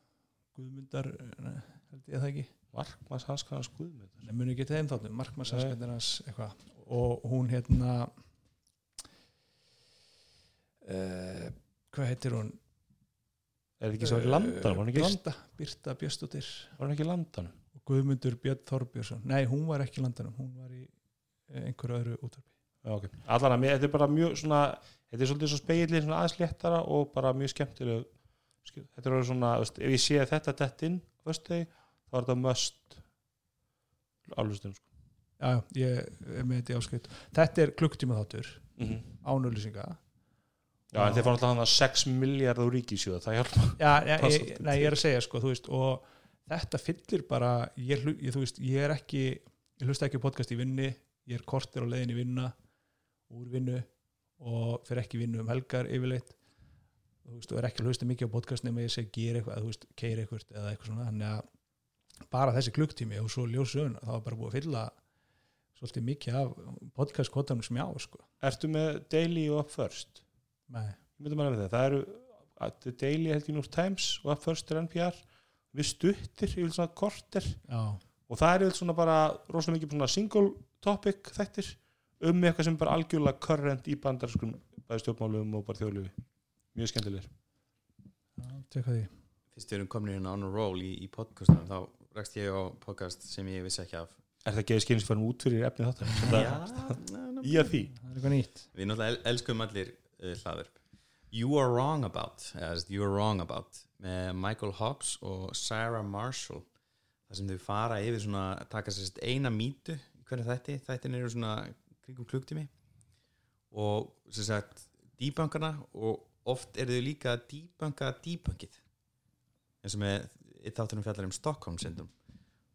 Guðmundar uh, held ég það ekki markmanns hans skuðmið Nei, muni ekki þeim þáttum, markmannshanskanir hans eitthvað. Og hún hérna uh, hvað heitir hún? Er þetta ekki svo í landanum, var hann ekki í land- Birta, Björstóttir var hann ekki í landanum Guðmundur Björn Þorbjörnsson. Nei, hún var ekki í landanum, hún var í eh, einhverju öðru útvarpi. Já, okay. allan að mér, þetta er bara mjög svona þetta er svolítið svo speilin, svona aðeins léttara og bara mjög skemmtileg þetta er orðið svona, ef ég sé þetta dett inn veist þau, þá er þetta must aflustum sko. já, ég er með þetta í áskrift. Þetta er klukktíma þáttur mm ánulýsinga Já, en þeir fá náttúrulega hann að 6 miljard á ríkisjóða, það hjálpa já, já, ég, nei, ég er að segja sko, þú veist, og þetta fyllir bara ég, ég, þú veist, ég er ekki ég hlusta ekki podcast í vinni ég er kortir á leiðin í vinna úr vinnu og fyrir ekki vinnu um helgar yfirleitt. Þú veist, og er ekki að hlusta mikið á podcast nema ég segi gera eitthvað, þú veist, keira eitthvað eða eitthvað svona, þannig að bara þessi klukktími og svo ljósun það var bara búið að fylla svolítið mikið af podcast kvotanum sem ég á sko. Ertu með Daily og Up First? Nei. Ég það, það eru Daily held í New York Times og Up First er NPR við stuttir, ég vil svona korter. Já, og það er yfir svona bara rosalega mikið svona single topic þættir um eitthvað sem er bara algjörlega current í bandarskum bæði stjórnmálum og bara þjóðlöfi mjög því. Fyrst við erum komin hérna on a roll í, í podcastunum þá rekst ég á podcast sem ég vissi ekki af. Er það að skilins farum út fyrir efni þáttar? Já, Í að því. Það er eitthvað nýtt. Við náttúrulega el- elskum allir uh, hlaðverp. You Are Wrong About You Are Wrong About með Michael Hobbs og Sarah Marshall. Þar sem þau fara yfir svona taka sér sérst eina mýtu í hvernig þætti, þættin eru svona kringum klukktími og sem sagt dýbankana og oft eru þau líka að dýbanka dýbankið eins og með þáttunum fjallar um Stockholm syndrom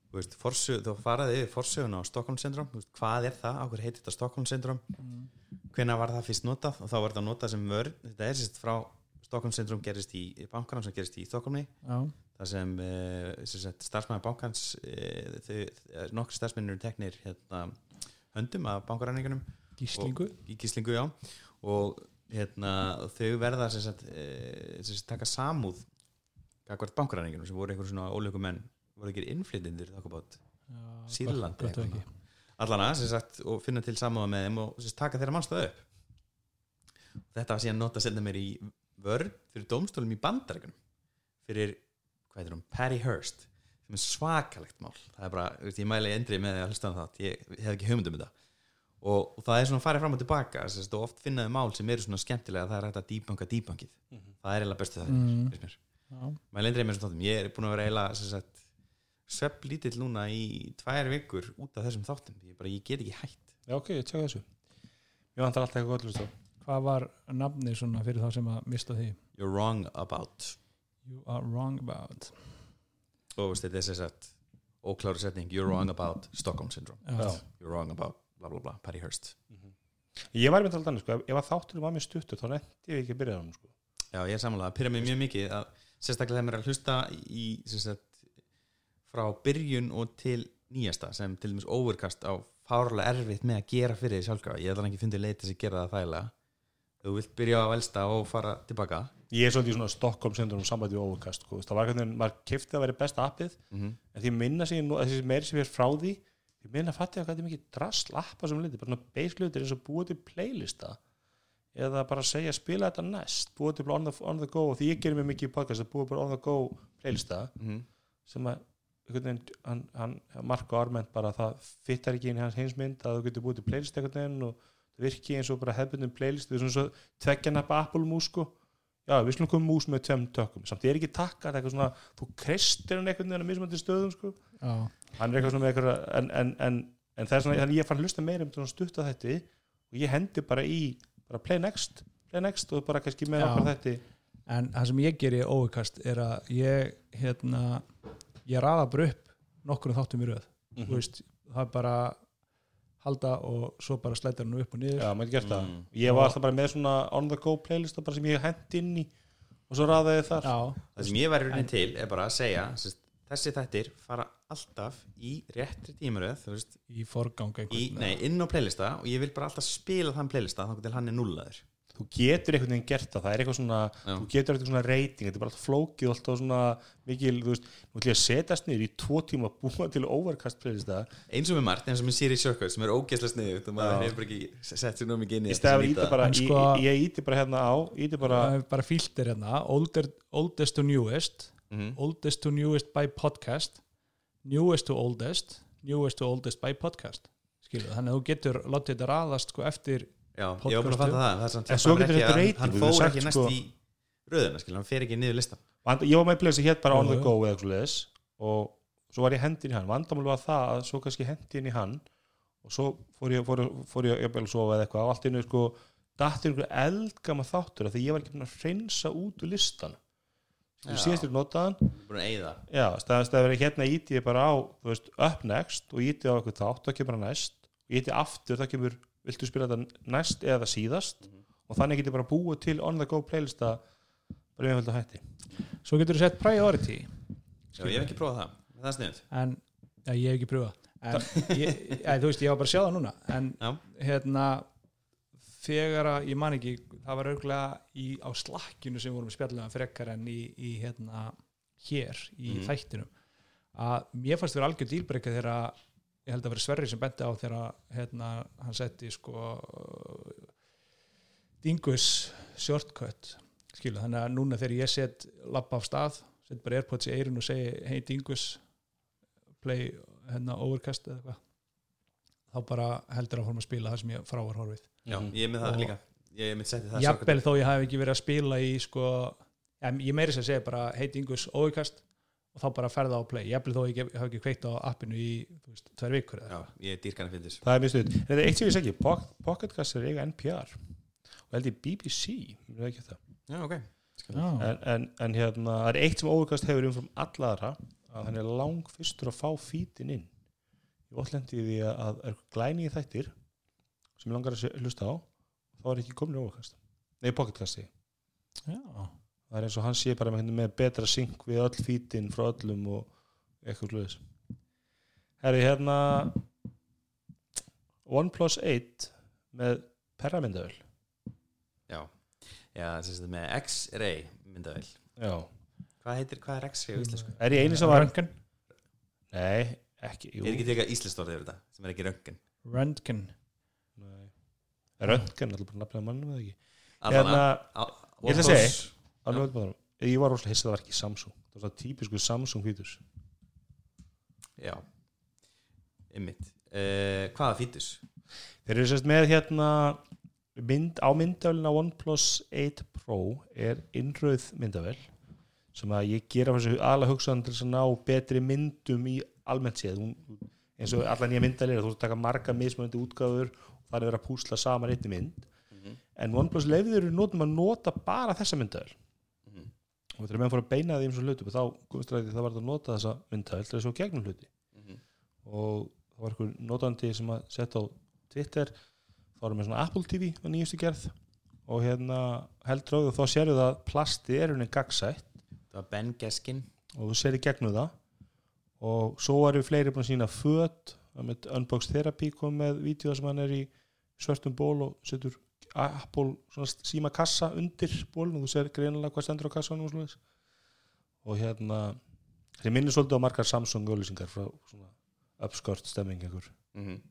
Þú veist, forsög, þú faraði yfir forsöguna á Stockholm syndrom, veist, hvað er það, áhver heitir þetta Stockholm syndrom hvenær var það fyrst notað? Og þá var þetta notað sem vörn þetta er sérst frá Stockholm syndrom gerist í, í bankanum sem gerist í Stockholmi já, þar sem, uh, sem sagt, starfsmæður bankans uh, þau, uh, nokkur starfsmennir eru teknir hérna, höndum af bankaræningunum. Gíslingu. Í gíslingu já. Og hérna, þau verða sagt, taka samúð gagvart bankaræningunum sem voru einhver svona ólöku menn voru ekki innflytindir Sýrlandi allana sem sagt, og finna til samúða með þeim og sem sagt, taka þeirra mannstöðu upp. Þetta var síðan nota að senda mér í vörn fyrir dómstólum í bandarækjunum fyrir, hvað heitir hún, Patty Hearst sem er svakalegt mál. Það er bara, veist, ég mæli endri með því að hlusta á það ég, hef ekki hugmynd um þetta. Og, og það er svona farið fram og tilbaka sagt, og oft finnaði mál sem eru svona skemmtilega það er hægt að dýbanka dýbankið það er eiginlega bestu það Mm. finnst mér. já, mæli endri með þessum þáttum. Ég er búin að vera eiginlega sem sagt, svepp lítill núna í tvær vikur út af þessum þáttum. Ég, bara, ég get ekki hætt. Já, ok, ég tjaka þessu. Mér vantar alltaf eitthvað gott hlust á hvað var nafni svona fyrir þá sem að mista því You're wrong about. You are wrong about. Og þetta er sem sagt ókláru setning. You're wrong about Stockholm syndrome. Já. You're wrong about bla bla bla Patty Hearst. Ég var með alltaf þannig, sko, ef- að þátturinn var með stuttur þá nefndi ég ekki að byrja það sko. Já, ég er samanlega, það pyrra mig mjög mikið að sérstaklega þegar mér er að hlusta í sagt, frá byrjun og til nýjasta sem til dæmis overkast á fárlega erfitt með að gera fyrir því sjálfkrafa ég ætla ekki fundið leið til þess að gera það þægilega þú vilt byrja á elsta og fara tilbaka Ég er svolítið í svona Stockholm syndrom sambandi við overcast sko. það var hvernig maður kefti að vera besta appið mm -hmm. en því minna sig, þessi meiri sem er frá því því minna fatti að hvað þetta er mikið drasl appa sem liti, bara svona base eða bara segja spila þetta næst, búið til on the, on the go og því ég gerir mig mikið í podcast að búið bara on the go playlista sem að veginn, hann, hann Marko Arment bara það fittar ekki inn í hans heimsmynd að þú getur búið til playlist einhvern veginn og það virki eins og bara hefbundum playlist, það er svona svo tveggja nappa Apple mús sko. Já, við slum koma mús með tveim tökum. Samt ég er ekki takkar, eitthvað svona þú kreistir hann einhvern veginn að mismandi stöðum sko. Já, hann er eitthvað svona með eitthvað en, en, en, en það er svona, ég fann hlusta meira um svona stutt á þetta og ég hendi bara í bara play next, play next og bara kannski með okkur þetta en það sem ég geri óvikast er að ég hérna, ég raða bara upp nokkur þáttum í röð. Mhm. þú veist, það er bara halda og svo bara slæta hann upp og niður. Já, maður gert það. Mm. ég var alltaf bara með svona on the go playlista bara sem ég hendi inn í og svo raðaði ég þar. Já, það sem ég væri raunin til er bara að segja sérst, þessi þættir fara alltaf í réttri tímaröð þú veist, í forgang inn á playlista og ég vil bara alltaf spila þann playlista þá til hann er nullaður þú getur einhvern veginn gert það, það er eitthvað svona Já. þú getur eitthvað svona reyting, þetta er bara alltaf flókið og alltaf svona mikil, þú veist nú ætlum ég að setjast niður í tvo tíma búa til overcast playlista. Eins og með margt, eins og með Siri Circus sem er ógeðslega sniðut og maður hefur bara ekki sett sér námið inn í þetta ég, sko- ég, íti bara hérna á bara, fíltir hérna. Older, oldest to newest Mhm. oldest to newest by podcast. Newest to oldest. Newest to oldest by podcast. Skilur, þannig að þú getur látið þetta raðast sko eftir Já, að podcastu. er En svo hann getur þetta að- rating, hann fór ekki næst sko- í röðina skil, hann fer ekki niður listan Vand, ég var með playlist hétt bara on the go eða eitthvað leðis og svo var ég hendin í hann. Vandamál var það að svo kannski hendi inn í hann og svo fór ég, fór, fór ég að sofa eða eitthvað og allt einu sko dattir einhver eldgama þáttur af því ég var ekki að hreinsa út úr listan Já. ég síðast ég notaðan. Búin að eyða. Já, staðast að vera hérna íti ég bara á þú veist, up next og íti á eitthvað þátt það kemur að næst. Og íti aftur það kemur, viltu spila þetta næst eða síðast? Og þannig get ég bara búið til on the go playlista bara við höfum hætti. Svo getur þú sett priority. Já, ég hef ekki prófað það, það er sniðut en já, ég hef ekki pröfað en ég, ja, þú veist, ég var bara að sjá það núna. En Já, hérna þegar að, ég man ekki það var í, á slakkinu sem vorum að spjalla um frekar en í, í hérna, hér í Mhm. þættinum. Að mér fannst vera algjör dílbreyka þegar að- ég held að vera Sverri sem benti á þegar hérna, hann setti sko Dingus shortcut skilu, þannig að núna þegar ég set lappa á stað, set bara airpods í eirun og segi hey Dingus play hérna overcast eða eitthvað þá bara heldur áfram að spila það sem ég frá var horfið já, ég er með það líka. Ég er með settið það jafnvel þó ég hafi ekki verið að spila í sko, ja, ég meiri sem að segja bara hey Dingus overcast og þá bara ferða á play, jafnvel þó ég hef hafi ekki kveikt á appinu í, veist, tvær vikur eða. Já, ég er dýrkan að finna þess það er mjög stuð, þetta er eitt sem ég segi Pocketcast er eiga NPR og held ég BBC ég veit ekki það. Já, ok. En, en, en hérna, það er eitt sem Overcast hefur umfram alla aðra að hann er lang fyrstur að fá fítin inn. Ég óttlendi því að, að er glæni í þættir sem ég langar að hlusta á þá er ekki komin í Overcast. Nei, Pocketcasti, já, það er eins og hann sé bara með, með betra sync við öll fítin frá öllum og eitthvað sluðis herri, hérna OnePlus 8 með perramyndavel Já, já þess að með X-ray myndavel já, Hvað heitir, hvað er X-ray á íslensku? er ég eini sem var Röntgen. Nei, ekki, jú. Er ekki tekað íslenskt orðið yfir þetta sem er ekki Röntgen? Nei. Röntgen, alltaf bara nafnið á mannum eða ekki? Hérna, ég ætla að segja, alveg bara. Ég var rosalega hissað að það var ekki Samsung. Það var típisku Samsung hvítus Já. Einmitt. Uh, Hvaða fítus? þeir eru sérst með hérna mynd, á myndavélina OnePlus 8 Pro er innröð myndavél sem að ég gera þessu aðla hugsaðan til að ná betri myndum í almennt séð. Hún, eins og allar nýja myndavélir þú ert að taka marga mismunandi útgáfur og það er verið að púsla saman einni mynd. Mhm. en OnePlus leiðir eru notum að nota bara þessa myndavél Mhm. og þegar menn fór að beina því um svo hlutum þá komist ræði það var að nota þessa myndavél til þess að gegnum hluti. Mhm. og það var einhver notandi sem að setja á Twitter þá erum við svona Apple TV á nýjustu gerð. Og hérna því og þá sérðu það að plasti er henni gagsætt Það var Ben Geskin. Og þú sér í gegnum það. Og svo eru fleiri búin að sína með Unbox Therapy kom með vídeo sem hann er í svörtum ból og setur Apple svona síma kassa undir bólun og þú sér greinilega hvað stendur á kassanum og, svoleiðis. og hérna þeir minnir svolítið á margar Samsung auðlýsingar frá svona uppskort stemming einhver Mhm.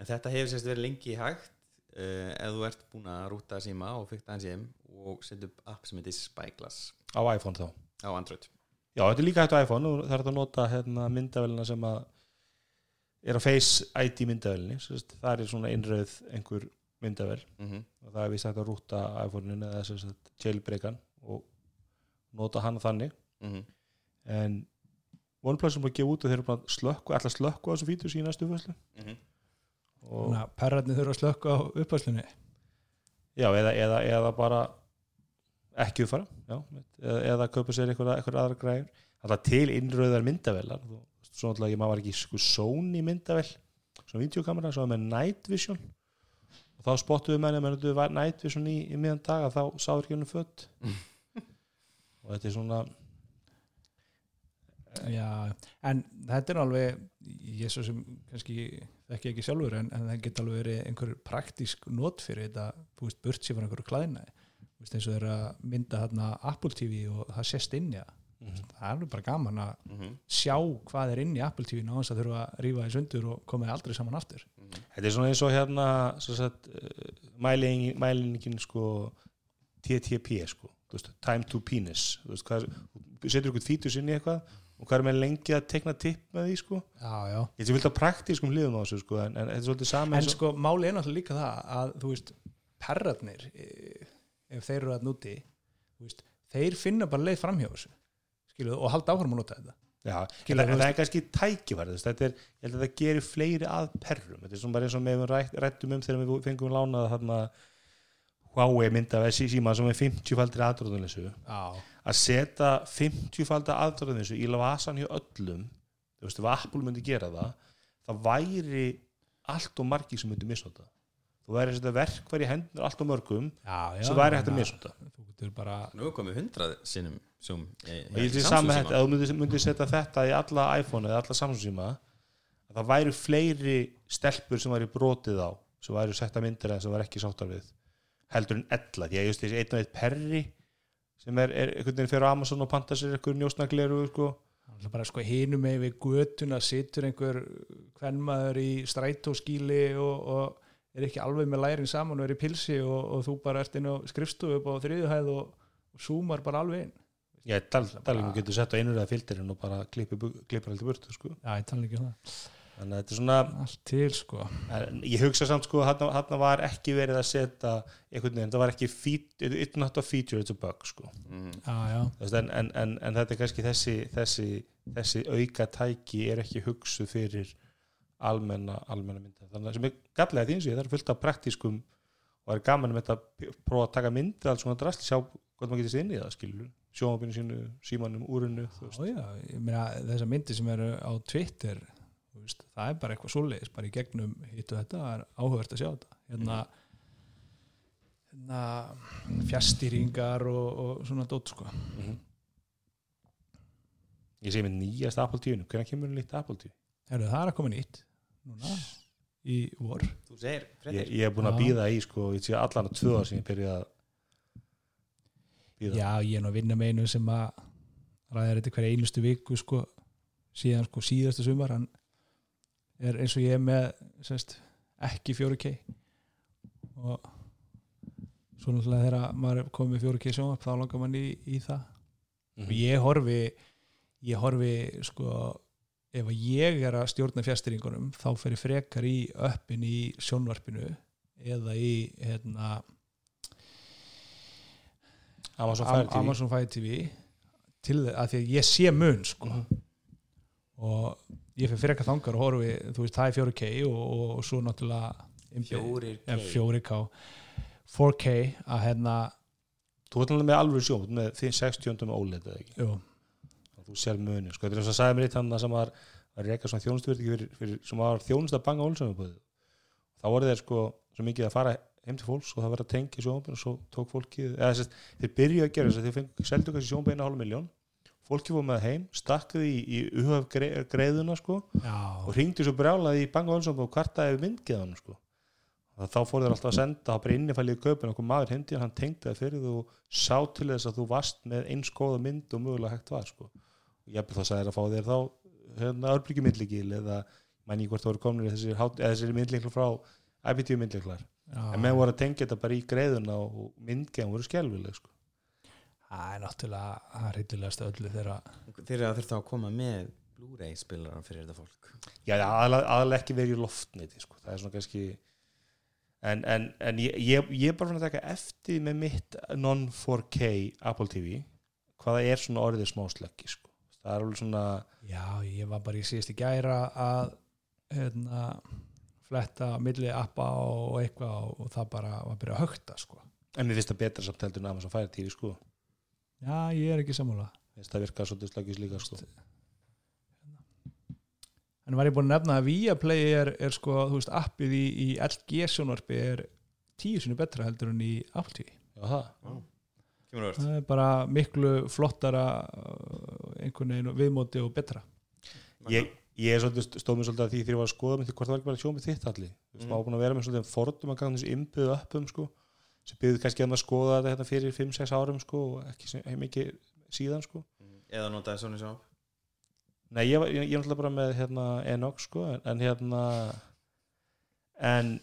En þetta hefur sérst verið lengi hægt uh, ef þú ert búin að rúta síma og fyrkt aðeins í þeim og setja upp app sem heitir Spyglass á iPhone þá á Android Já, þetta er líka hægt á iPhone og það er að nota hérna, myndavélina sem að er á Face ID myndavélinni sérst, það er svona innröð einhver myndavél mm -hmm. og það er vist að rúta iPhone-in eða sem sagt jailbreakan og nota hann þannig Mhm. en OnePlus er búin að gefa út og þeir eru bara að slökku, alltaf slökku á þessu fítus í næstu fæslu Mhm. og Þannig að perratni þurfa að slökka á upphæslunni já, eða, eða, eða bara ekki uppfara já, eða, eða kaupa sér eitthvað, eitthvað aðra græður alltaf til innröðar myndavélar Þú- svo náttúrulega ég maður var ekki sko Sony myndavél svona videokamera, svo með Night Vision. Og þá spottuðu menni að menn var Night Vision í, í miðan dag að þá sáður ekki henni fött og þetta er svona Já, en þetta er alveg ég svo sem kannski þekki ekki sjálfur en, en það geta alveg verið einhver praktísk not fyrir þetta þú veist, burt sér frá einhverju klæðina eins og þeir að mynda þarna Apple TV og það sést inn í það það er alveg bara gaman að Mhm. sjá hvað er inn í Apple TV ná þess að þurfa að rífa því sundur og koma þeir aldrei saman aftur. Þetta er svona eins og hérna sagt, uh, mæling, mælingin sko TTP sko, þú veist, time to penis. Þú veist, hvað, þú setur ykkur fítus inn í eitthvað og hvað er með lengi að tekna tipp með því sko, Já, já. Ég vil það praktískum hliðum á þessu sko, en, en þetta er svolítið saman En sko, máli er náttúrulega líka það að þú veist, perratnir eh, ef þeir eru að núti veist, þeir finna bara leið framhjá þessu skiluðu, og halda áfram að nota þetta. Já, en það er kannski tækifærið þetta er, ég held að það gerir fleiri að perrum. Þetta er svona bara eins og við rætt, rættum um þegar við fengum lánað þarna Huawei mynda af síma sem er 50 faldir aðdróðunleysu já, að setja 50 faldir aðdróðunleysu í vasan hjá öllum þú veist, ef Apple myndi gera það það væri allt og margir sem myndi misnota. Þú væri að setja verkvar í hendur allt og mörgum já, já sem væri hægt að misnota þú getur bara Nú er komið hundrað sinnum sem og ég sé saman þetta, ef þú myndir, myndir setja þetta í alla iPhone eða alla Samsung síma að það væri fleiri stelpur sem væri brotið á sem væri setta myndir en sem væri ekki sáttar við heldur en ella, því að just þessi einn og eitt perri sem er, er einhvern veginn fyrir Amazon og panta sér einhver njósnagleru sko. Er bara sko hinum með við götuna situr einhver kvennmaður í strætóskíli og, og er ekki alveg með lærin saman og er í pilsi og, og þú bara ert inn á skrifstofu upp á þriðuhæð og, og súmar bara alveg inn. Ég dal, dalingum getur sett á einur eða filterinn og bara klippir alltaf burtu sko. Já, ég tala ekki um það. Þannig að þetta er svona Allt til sko. Ég hugsa samt sko hann, hann var ekki verið að setja einhvern veginn, það var ekki it's not a feature, it's a bug sko. Mm. Já, já, veist, en, en, en, en þetta er kannski þessi, þessi, þessi auka tæki er ekki hugsuð fyrir almenna, almenna mynda þannig að sem er gallega því eins og ég það er fullt af praktískum og það er gaman um þetta að prófa að taka myndir alls svona drasli, sjá hvað maður getist inn í það skilur, sjónabinu sínu, símanum, veist, já, já ég meina þessar myndir sem eru á Twitter veist, það er bara eitthvað svoleiðis bara í gegnum hitt og þetta það er áhugavert að sjá þetta. Hérna, hérna fjastýringar og, og svona dót sko. Mhm. ég segi með nýjast Apple 10 hvernig kemur nýtt Apple 10? Heru, það er að koma nýtt núna í vor. Þú segir, Ég, ég er búin að býða í sko, ég sé allan að tvö ár sem ég byrja að býða já, ég er nú að vinna með einu sem að ræðir þetta hverja einustu viku sko, síðan sko síðastu sumar. Hann er eins og ég er með semst, ekki 4K og svo náttúrulega þegar maður er komið með 4K sjónvarp þá langar mann í, í það. Mhm. og ég horfi ég horfi sko ef að ég er að stjórna fjastýringunum þá fer ég frekar í öppin í sjónvarpinu eða í hérna, Amazon Am Fire TV Amazon Fire TV til þess að því að ég sé mun sko. Mhm. og ég fer frekar þangar og horfi þú veist það er 4K og, og, og svo náttúrulega Fjórir ja, K. 4K 4K að hérna Þú alveg með alveg ert með því 60 með OLED eða ekki? Jú, og þú sér munin, sko, þetta er eins og að sagði mér eitt hann sem var að reyka svona fyrir, sem var þjónust að banga ólsöfum þá voru þeir sko svo mikið að fara heim til fólks og það var að tengja sjónbein og svo tók fólkið, eða þess að þeir byrjuðu að gera þess að þeir fengu, seldu kannski sjónbein að hálf miljón fólkið fór með heim, stakkuði í, í uhaf greiðuna sko já, og hringdi svo brjálaði í banga ólsöfum og kvartaði við myndgeð hann sko. Og þá fór þeir alltaf að senda, þá bara innifælið í og kom maður hindi hann tengdi það fyrir þú og sá til þess að þú varst með eins góða mynd og mögulega hægt var sko. Ég þá sagði þér að fá þér þá hérna örbríki myndlíkil eða mæni hvort þú voru komin þessir, hát- eða þessir myndlíklar frá IPTV myndlíklar en með voru að tengja þetta bara í greiðuna og myndgeðum voru skelvileg sko. það er náttúrulega það er hryllilegast öllu þegar Þeir eru að koma með Blu-ray spilaran fyrir þetta fólk já, aðalega, ekki verið í loftniti sko. það er svona kannski en, en, en ég, ég, ég er bara fann að taka eftir með mitt non-4K Apple TV hvaða er svona orðið smá slöggi sko. Það er alveg svona já, ég var bara í síðast í gæra að hérna fletta milli appa og eitthvað og það bara var að byrja að högta sko. en mér finnst það betra samt heldur en Amazon Fire TV sko. já, ég er ekki sammála það virka svolítið slöggis líka sko. en var ég búin að nefna að Viaplay er, er sko, þú veist, appið í, í LG sjónvarpi er tíu sinni betra heldur en í Apple TV já, það það er bara miklu flottara uh, einhvern veginn viðmóti og betra ég, ég er svolítið stóð mér svolítið að því þegar ég var að skoða með því hvort það var ekki bara að sjóma með þitt allir mm. Mm. maður búin að vera með svolítið fordum að ganga þessu innbyggðu uppum sko, sem byggðu kannski að maður skoða þetta hérna fyrir 5-6 árum sko, og ekki sem- ekki mikið síðan sko. Eða notaði Sony Shop nei, ég, var- er náttúrulega bara með hérna, Enox sko, en, en hérna en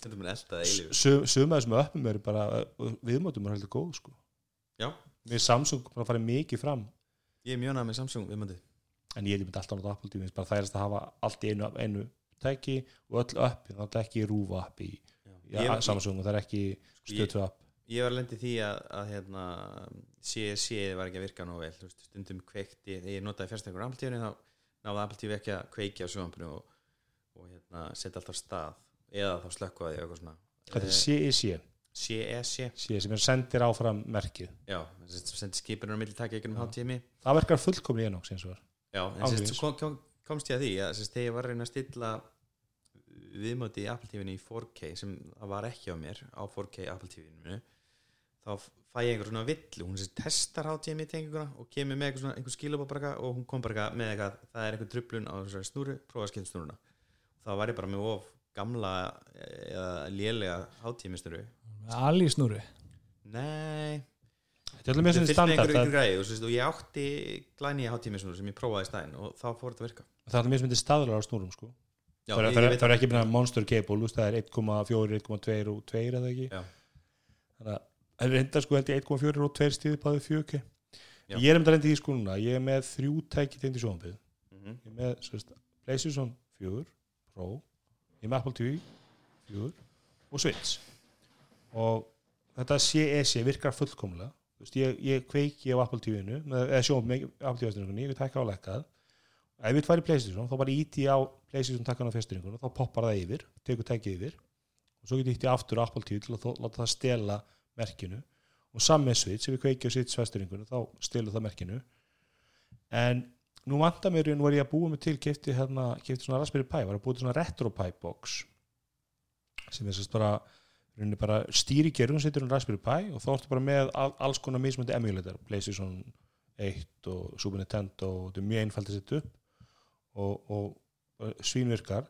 Þetta er mér eldaði eilífu sum- sum af þessum uppum eru bara viðmótum er heldur góð sko. Já. við Samsung bara farið mikið fram. Ég er mjög náð með Samsung viðmöndi en ég myndi alltaf náttúrulega Apple TV bara þærist að hafa allt í einu, einu tæki og öll upp, þá er ekki rúfa já, Ég- Samsung og það er ekki Sko, stötu upp ég var lendið því að, að hérna, CSC var ekki að virka nú vel veist, stundum kveikti, þegar ég notaði fjárstækur Apple-tíðunni þá náði Apple-tíðu ekki að kveikja á sjónvampinu og, og hérna, setja alltaf stað eða þá slökkuði ég eitthvað svona. Þetta er Eh, CSC CEC sem er sendir áfram merkið. Já, sendi skipinu á milli takja ekki um háttími það verkar fullkomni í enox eins og kom, komst ég að því að þegar ég var að reyna að stilla viðmóti í Apple TV-inu í 4K sem það var ekki á mér á 4K Apple TV-inu þá fæ ég einhver svona villu. Hún sérst testar HDMI tenginguna og kemur með einhver, einhver skilabóð og hún kom bara með eitthvað það er einhver trublun á snúru prófa að skilja snúruna. Þá var ég bara með of gamla eða lélega HDMI Ali snúru nei. Þetta er alveg mjög það sem fylgdi með standard einhver, það, einhver græði og, ég átti glæni HDMI snúru sem ég prófaði í stæðin og þá fór þetta að virka. Það er alveg mjög sem staðlar á snúrum sko. Já, það, er, ég- það, ég það er ekki minna monster cable það er 1,4, 1,2 og 2 eða ekki? Já. þannig að það er reynda sko held ég 1,4 og 2 stíði báði 4K Já. ég er um þetta reyndi í sko núna. Ég er með þrjú tæki tegndi sjónbið Mhm. ég er með sérst, PlayStation 4 Pro. Ég er með Apple TV 4 og Switch og þetta CEC virkar fullkomlega. Veist, ég, ég kveiki á Apple TV-inu eða sjónum með Apple TV-styrningunni ég vil taka á lekkað ef ég færi PlayStation þá bara íti á PlayStation takkan á festringunum þá poppar það yfir, tekur tækið yfir. Og svo getur íti aftur á Apple TV til að þó- láta það stela merkinu. Og samme Switch, ef ég kveiki á Switch festringunum þá stelur það merkinu. En nú vantar mér, nú er ég að búa mig til kefti, hérna, kefti svona Raspberry Pi var að búa til svona RetroPie box sem er sérst í bara stýri gerðum, setur hún Raspberry Pi og þá ertu bara með all, alls konar mismundi emulator, PlayStation 1 og Super Nintendo og þetta er mjög einfalt að setja upp og, og, og svínvirkar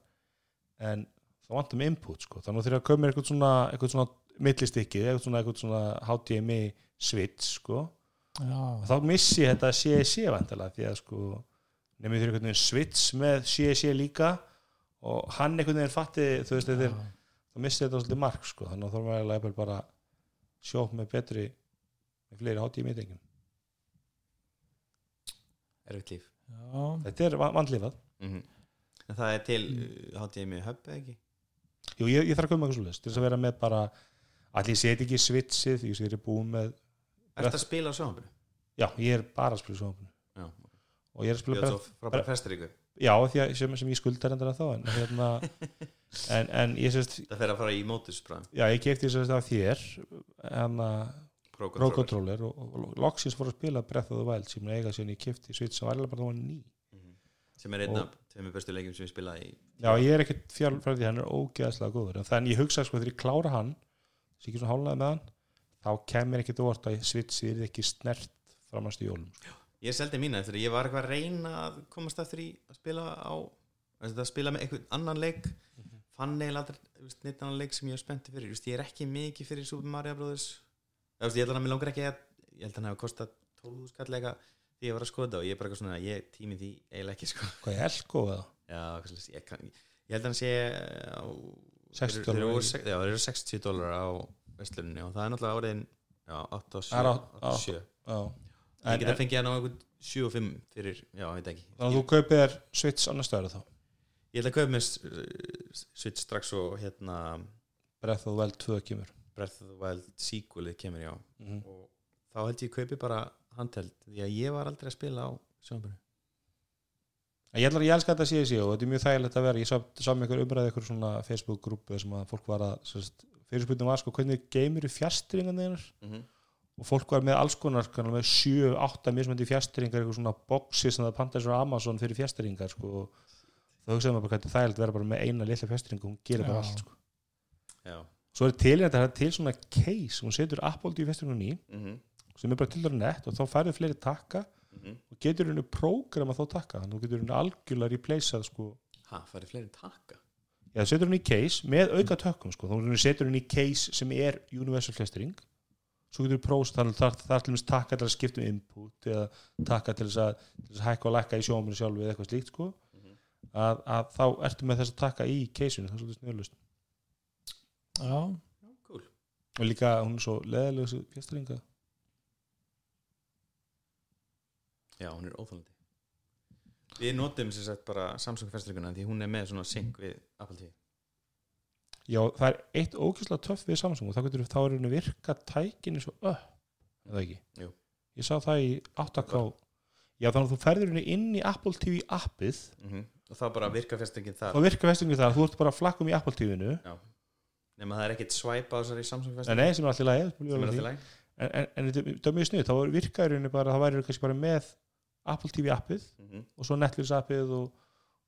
en þá vantar með input sko. þannig að þegar komir eitthvað svona, eitthvað svona millistikki, eitthvað svona, eitthvað svona HDMI switch sko. Þá missi þetta CSC vantilega því að sko nefnir þér einhvern veginn switch með CSC líka og hann einhvern veginn fatti þú veist þetta er. Þá misti þetta svolítið mark sko. þannig að þá er maður bara sjóp með betri með fleiri hátíð mítengum erfitt líf. Já, þetta er va- vandlifað mm en það er til uh, HDMI hub eða ekki? Jú, ég, ég þarf að koma með eitthvað svolítið til þess að vera með bara allir seti ekki switchið því ég er búin með Er þetta að spila á sjónvampinu? já, ég er bara að spila sjónvampinu Já, og ég er að spila bara, svo frábæra festir ykkur já, því að sem, sem ég skuldar endur að þá en, hérna, en, en ég sést Það fer að fara í mótus bara já, ég kefti þess að þér Controller Controller og, og, og loksins fór að spila Breath of the Wild sem ég eiga síðan ég kefti sem var eiginlega bara þá ný Mhm. sem er einn af tveimur bestu leikjum sem ég spilaði í Já, ég er ekkert fjár frá því hann er ógeðslega góður en þannig ég hugsa sko þegar ég klára hann sem ekki svona hálnaði með hann þá kemur ekkert óvart að switchið er ekki snert framast í jólum sko. Ég seldi mína eftir að ég var eitthvað að reyna að komast eftir í að spila á að spila með einhvern annan leik. Fann eiginlega aldrei þú veist, neitt annan leik sem ég er spennti fyrir. Ég er ekki mikið fyrir Super Mario veist, ég held að hann langar ekki að ég held að hann hefur kostað 12 skallega því ég var að skoða og ég er bara eitthvað svona ég tími því eiginlega ekki sko. Hvað er elko eða? Já, ég, kann, ég held að hann sé á 60 þeir- þeir eru dólarar over í- sex- Já, þeir eru 60 dólar á vestlunni og það er náttúrulega áriðin já, 8 og 7 Það er á- 8 og 7 Já. Ég En, geta en, fengið hann á einhvern 7 og 5 fyrir, já, ég veit ekki þannig að þú kaupir þér switch annar stöður þá Ég ætla að kaupa með Switch strax og hérna Breath of the Wild 2 kemur Breath of the Wild sequelið kemur já mm -hmm. og þá held ég kaupi bara handheld því að ég var aldrei að spila á sjónbjörnu Ég, ætla, ég elska þetta að sé þessi og þetta er mjög þægilegt að vera ég sá, með einhver umræði einhver svona Facebook-grúpu sem að fólk var að fyrirspurningum var sko hvernig geymir fjastringan þeinar mm -hmm. Og fólk var með alls konar kannar, með 7-8 mismöndi fjastringar eitthvað svona boxi sem það pantar svo á Amazon fyrir fjastringar sko, og þá hugsaðum við bara hvernig það er að vera bara með eina litla fjastring og hún gerir bara allt sko. Já svo er til þetta, til svona case hún setur Apple í fjastringun í mm -hmm. sem er bara til það nett og þá færðu fleiri takka og getur henni prógrama þá takka þannig að þú getur henni algjörlega replaceað sko, Ha, farið fleiri taka Já, setur henni í case með auka tökkum sko. þá setur henni í case sem er universal flestring svo getur þú próst þannig að það er til dæmis takka til að skipta um input eða takka til þess að, að hækka og lækka í sjóminu sjálfu eða eitthvað slíkt sko. Mhm. að, að þá ertu með þess að taka í caseinu það er svolítið snöðlust já, Cool. Og líka hún er svo leðilega þessu fjastringa Já, hún er óþálandi Við notum sem sagt bara Samsung festringuna því hún er með svona sync við Apple TV Já, það er eitt ókvæslega töff við Samsung og þá getur þá er henni virka tækinni svo upp, eða ekki? Jú. Ég sá það í 8K Já, þannig að þú ferður henni inn í Apple TV appið. Mm og þá bara virka festingin þar. Og virka festingu þar, þú ert bara að flakkum í Apple TV-inu nema það er ekkit swipe á þessari Samsung Nei, festing nei, sem er alltaf lægið sem er alltaf læg En, en, en þetta er mjög snið, þá virkaður henni bara, það væri kannski bara með Apple TV appið Mhm. og svo Netflix appið og,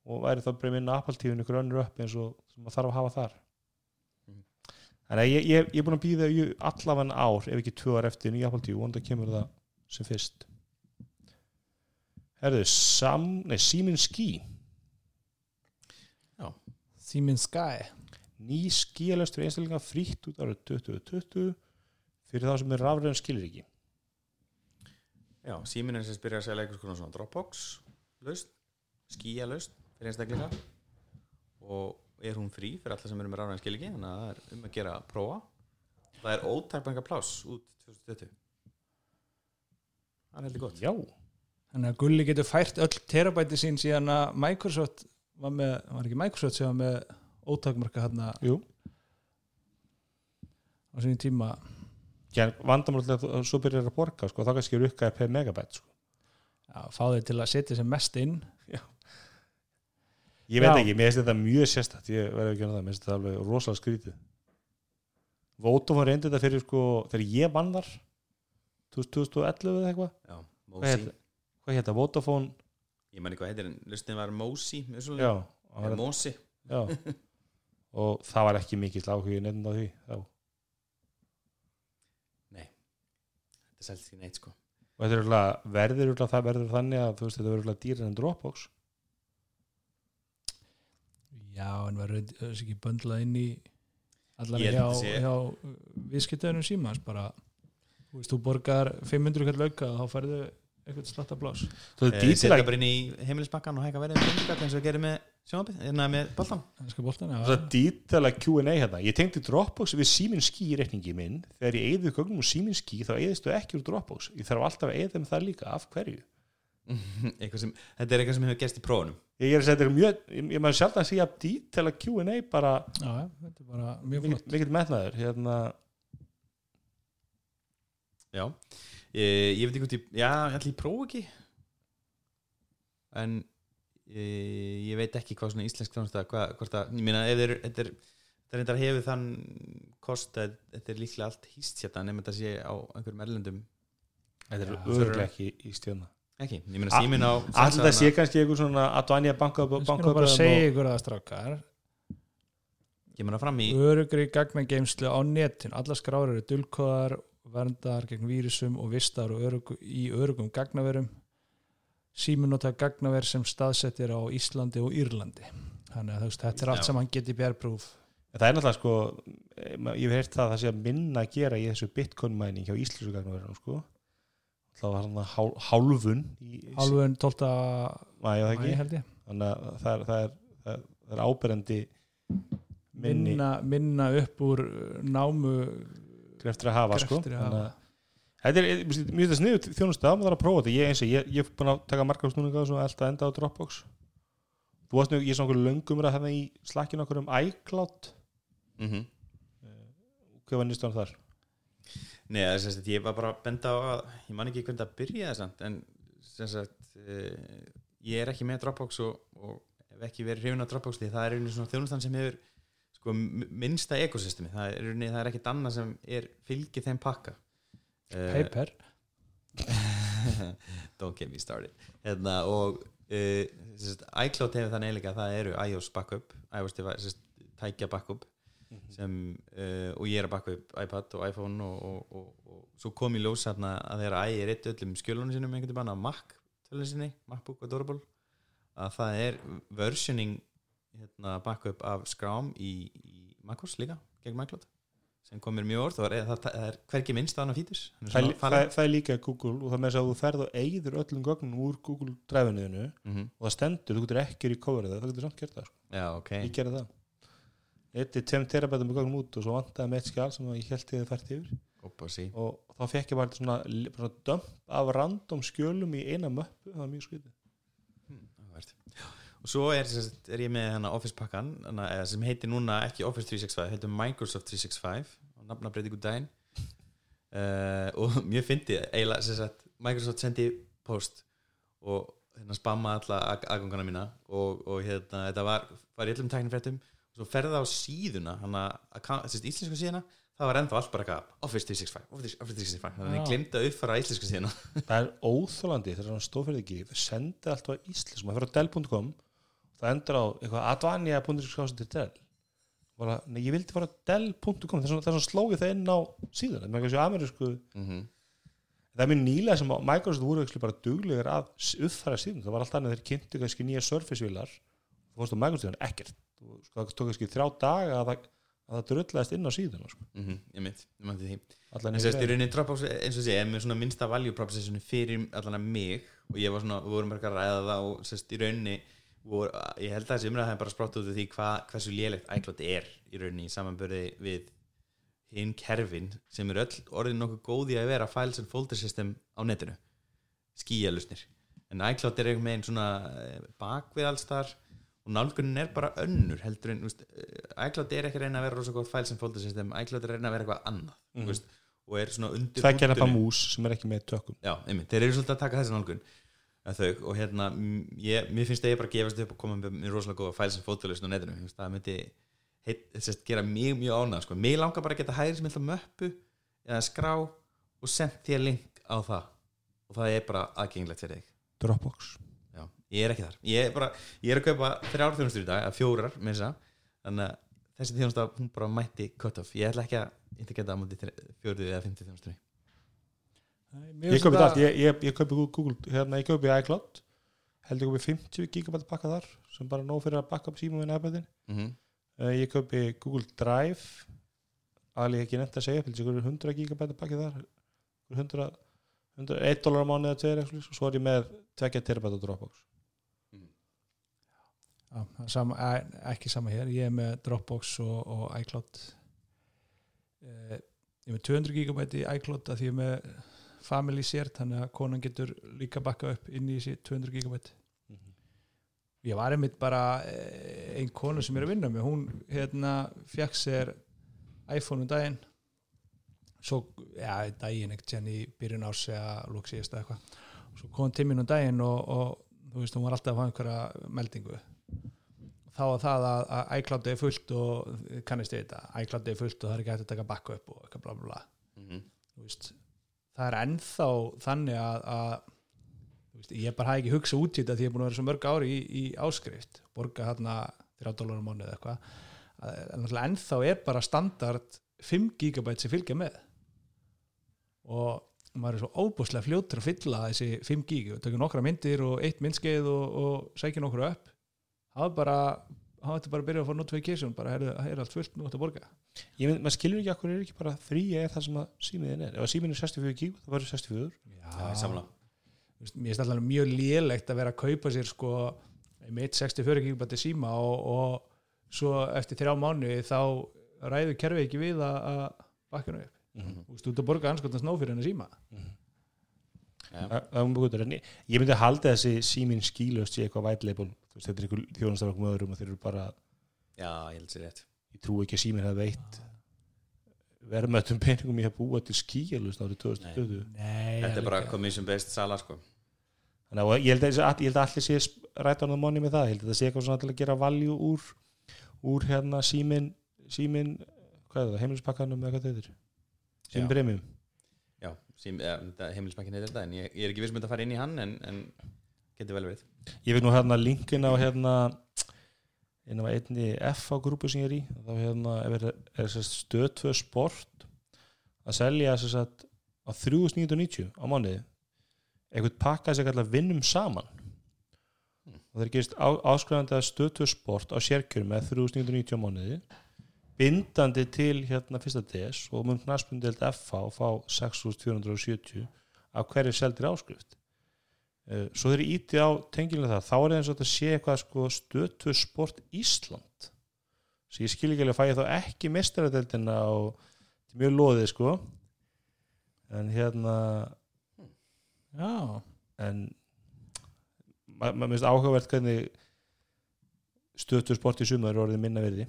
og væri þá bara minna Apple TV-inu ykkur önnur upp eins og þarf að hafa þar. Þannig að ég, ég, ég er búin að býða allavega ár, ef ekki tvö ár eftir nýja Apple TV, vonandi kemur það sem fyrst. Herðu, Sam, nei, Simin Ski. Siemens Sky. Ný skíalöstur einstaklinga frítt út árið 2020 fyrir þá sem er rafræðum skilir ekki Já, síminn er sem byrja að segja konar svona Dropbox laust, skía laust fyrir einstaklinga. Og er hún frí fyrir alla sem eru með ráðan skiliki þannig að það er um að gera að prófa. Það er ótækbænga pláss út 2020 það er heldur gott. Já, Þannig að Gulli getur fært öll terabæti sín síðan að Microsoft var með, var ekki Microsoft sem var með ótakmarka hérna jú. á sinni tíma. Vandamálið að svo byrjar að borga sko, þá kannski er ukkaði per megabæt sko. að fá þeir til að setja sem mest inn ég veit Já. ekki, mér finnst þetta mjög sérstætt ég verði ekki að það, mér finnst þetta alveg rosalega skrítið Vodafone reyndi þetta fyrir sko, þegar ég vann þar 2011 eða eitthvað Já, hvað Mosi, heit- hvað hétta, Vodafone ég man ekki hvað heitir en lustin var Mosi mjög svolítið. já, Eða var, Mosi já. og það var ekki mikill áhugi nefnd á því þá. þetta selst því neitt sko og þetta er örugglega- verður örugglega- það verður þannig að þú veist þetta verður örugglega dýrar en Dropbox Já, en verður þessi ekki böndlað inn í held hjá, hjá viðskiptöðunum símans bara, þú veist, þú borgar 500 kall auka þá færðu eitthvað slattablás þú veist Eh, dýtilega setja bara inn í heimilisbakkan og hækka verið um eins og gerum með sjónabið, hérna með boltan Það er dýtalega Q&A hérna. Ég tengdi Dropbox við Simin Ski í reikningi minn. Þegar ég eyði gögnum úr Simin Ski þá eyðistu ekki úr Dropbox. Ég þarf alltaf að eyða þeim það líka. Af hverju? Eitthvað sem, þetta er eitthvað sem hefur gerst í prófunum. Ég er að segja þetta er mjög Ég, ég maður sjálf að segja dýtalega Q&A bara já, þetta er bara mjög flott. mikill metnaður hérna, Já, ég, ég veit ekki hvort ég Já, ég prófa ekki. En ég, ég veit ekki hvað svona íslensk hvað, hvort að, ég meina ef þeir þetta er, þetta er reyndar hefur þann kost að þetta er líklega allt hýst hérna nema þetta sé á einhverjum erlendum. Þetta er Já, örgulega ekki í stjórna ekki, ég meina símin á Alltaf sé kannski einhver svona Advanja banka Ég banka bara segja ykkur að strákar. Kemur það fram í örugri gagnageimslu á netin alla skráður eru dulkóðar verndar gegn vírusum og vistar og örug, í örugum gagnaverum. Sími nota gagnaver sem staðsettir á Íslandi og Írlandi. Þannig að þú veist, þetta er allt Já. sem hann geti bjærprúf Það er náttúrulega sko Ég hef heyrt það að það sé að minna að gera í þessu bitcoin mæning hjá íslensku gagnaverðum sko Það var svona hál, hálfun í, hálfun 12. Mæja held ég þannig að það er, það er, það er, það er áberandi minni minna, minna upp úr uh, námu greftir að hafa sko. Greftir að Þannig hafa. þetta er ég- mér finnst það sniðu þjónustu að maður þarf að prófa þetta ég, eins og ég, ég er búin að taka margar snúninga og elda enda á Dropbox þú varst nú, ég er svona okkur löngum að það í slakkinu okkur um iCloud mm -hmm. hvað var nýstan þar? Nei, það sagt, ég var bara að benda á að ég man ekki hvernig það byrjaði samt en sagt uh, ég er ekki með Dropbox og, og hef ekki verið hrifin á Dropbox því það er einu svona þjónustan sem hefur sko, minnsta ekosystemi það er, það er ekkit annað sem er fylgið þeim pakka. Paper Don't get me started. Hérna, og uh, sagt, iCloud hefur þannig eiginlega að það eru iOS backup iOS device, tækja backup sem, uh, og ég er að backa upp iPad og iPhone og, og, og, og svo kom ég ljós hérna að þegar æg er eitt öllum skjölunum sinum einhvern veginn að Mac tölun sinni, MacBook Adorable að það er versioning hérna, backup af Scrum í, í MacOS líka gegn MacLeod sem kom mér mjög orð það, er, það, það er hvergi minnst hana fítus það, er- það, er- það er líka Google og það með þess að þú ferð og eigður öllum gögnum úr Google dræfinuðinu mm -hmm. og það stendur, þú getur ekki í coverið það, það getur samt gert það, sko. Já, ok. Ég gerði það eitt er 2 terabætum með gögnum út og svo vantaði með eitt skjál sem ég held ég að fært yfir. Og þá fekk ég bara svona, svona dömp af random skjölum í eina möppu, það var mjög skrítið. Hm, áhugavert. og svo er, er ég með Office pakkan sem heitir núna ekki Office 365 heitir Microsoft 365 og nafna breytingu daginn. Uh, og mjög fyndi Microsoft sendi post og hérna spamma alla aðgangana mína og, og hérna þetta var, var í öllum tæknifréttum. og svo ferða á síðuna íslensku síðuna það var enda allt bara eitthvað Office 365 Office 365, þannig að ég glimta að uppfara íslensku síðuna. Það er óþólandi þegar hann stóðferði ekki þau sendi alltaf á íslensk maður fyrir á dell.com það endur á eitthvað nei, ég vildi fara á dell.com þess vegna slói það inn á síðan það er ekki amerísku. Mm -hmm. það er mjög nýlega sem að Microsoft voru ekki bara duglegar að s- uppfæra síðan það var alltaf annað þeir kynntu kannski nýja Surface-vilar þú sko, það tók kannski þrjá daga að það, að það drullaðist inn á síðan sko. Mm -hmm. ég mynd, ég mætti því eins og sé er með svona minnsta value proposition fyrir allan að mig og ég var svona, við vorum bara að ræða það og sérst í rauninni vor, ég held að þessi umræða hefði bara sprátt út af því hva, hversu lélegt iCloud er í rauninni í samanbörði við hinn kerfin sem er öll orðin nokkuð góði að vera files and folder system á netinu skíalusnir en iCloud er einhvern veginn svona eh, bakvið alls þar og nálgunin er bara önnur heldur en úst, iCloud er ekki að reyna að vera rosa gott files and folder system iCloud er að reyna að vera eitthvað annað mm. og er svona undir tveggja nefna punktunum. mús sem er ekki með tökum Já, einmitt, þeir eru svolítið að taka þessi nálgun að þau, og hérna ég, mér finnst að ég bara að gefast upp og koma með, rosalega góða fæl sem fótulust á netinu Ég að það myndi heit, sest, gera mjög mjög ánað sko. mér langar bara að geta hægri sem eitthvað möppu eða skrá og sendt þér link á það og það er bara aðgengilegt fyrir þig Dropbox ég er ekki þar. Ég er, bara, ég er að kaupa þrjár þjónustur í dag að fjórar með þess að þannig að þessi þjónusta hún bara mætti cut off. Ég ætla ekki að integrata á móti fjórið eða fymti þjónustur ég kaupi þetta allt, ég, ég, ég kaupi Google hérna, ég kaupi iCloud. Heldur ég kaupi 50 gigabæti bakka þar sem bara nóg fyrir að bakka upp símum við nefnbæðin mm -hmm. uh, ég kaupi Google Drive. Alveg ekki nefnt að segja heldur ég kaupi 100 gigabæti bakki þar. 100, 100 1 dólar á mánu eða 2 og svo er ég með 2 terabæti á Dropbox Já, sama, ekki sama hér. Ég er með Dropbox og, og iCloud. Eh, ég er með 200 gigabæti í iCloud að því ég er með family shared þannig að konan getur líka bakka upp inn í þessi 200 gigabæti ég var einmitt bara eh, ein konu sem er að vinna með. Hún hérna fekk sér iPhone um daginn. Svo, já, daginn ekkert sérn í byrjun ás eða lóksíðist eða eitthvað. Svo kom tíminn um daginn og, og þú veist, hún var alltaf að fá einhverja meldingu þá var það að, að iCloud er fullt og kannist við þetta, iCloud er fullt og það er ekki hægt að taka backup og eitthvað bla bla bla. Þú veist, það er ennþá þannig að, að veist, ég bara hafi ekki hugsað út í þetta því ég er búin að vera svo mörg ári í, í áskrift. Borga hérna 3 dólarum mánu eða eitthvað. Að- ennþá er bara standard 5 gigabæt sem fylgja með. Og maður er svo óbúslega fljótur að fylla þessi 5 gig. Og tökum nokkra myndir og eitt myndskeið og, og sækja nokkru upp það var bara það var bara að byrja að fá notification bara heyrðu, það er allt fullt, nú ætti að borga. Ég mynd, maður skilur ekki okkur er ekki bara frí er það sem að símiðin er. Ef að símiðin er 64 gig það verður 64 Já, mér finnst alltaf mjög lélegt að vera að kaupa sér sko með 64 gigabæti síma og, og svo eftir þrjá mánu þá ræður kerfi ekki við að, að bakka nú upp. Mhm. þú veist, þú ert að borga anskotans nóg fyrir henni síma. Já. Það- það er mjög gott, en ég ég myndi halda þessi síminn skílust í eitthvað Þú veist, þetta er einhver með öðrum og þeir eru bara, Já, ég held sér rétt. Ég trú ekki að síminn hefði veitt verðmöttum peningum ég hef búið til skílust árið 2020 Nei, Þetta er bara commission based sala sko. Þannig að ég held að, ég held að allir sé rætt on the money með það, ég held að það sé eitthvað svona til að gera valjú úr, úr hérna síminn, síminn hvað er það, heimilispakkanum eða hvað þetta er síminn Já. premium. Já, heimilisbankin heitir þetta en ég, ég er ekki viss um þetta að fara inn í hann en, en getur vel verið ég veit nú hérna linkin á hérna inn á einni F á grúpu sem ég er í. Þá hérna er, er, stöðtvö sport að selja að á 3990 á mánuði. Eitthvað pakka sem kallar vinnum saman. Hmm. og það er gefist áskrifandi að stöðtvö sport á sérkjör með 3990 á mánuði bindandi til hérna fyrsta DS og mun knaspundild FH og fá 6470 af hverju seldir áskrift svo þeir eru ítið á tengilega það þá er það eins og þetta sé eitthvað sko, stötu sport Ísland. Svo ég skil ekki alveg að fæ ég þá ekki mestaradeldina og þetta er mjög loðið sko. En hérna Já, en maður ma finnst áhugavert hvernig stöðtur sport í sumar er orðið minna verði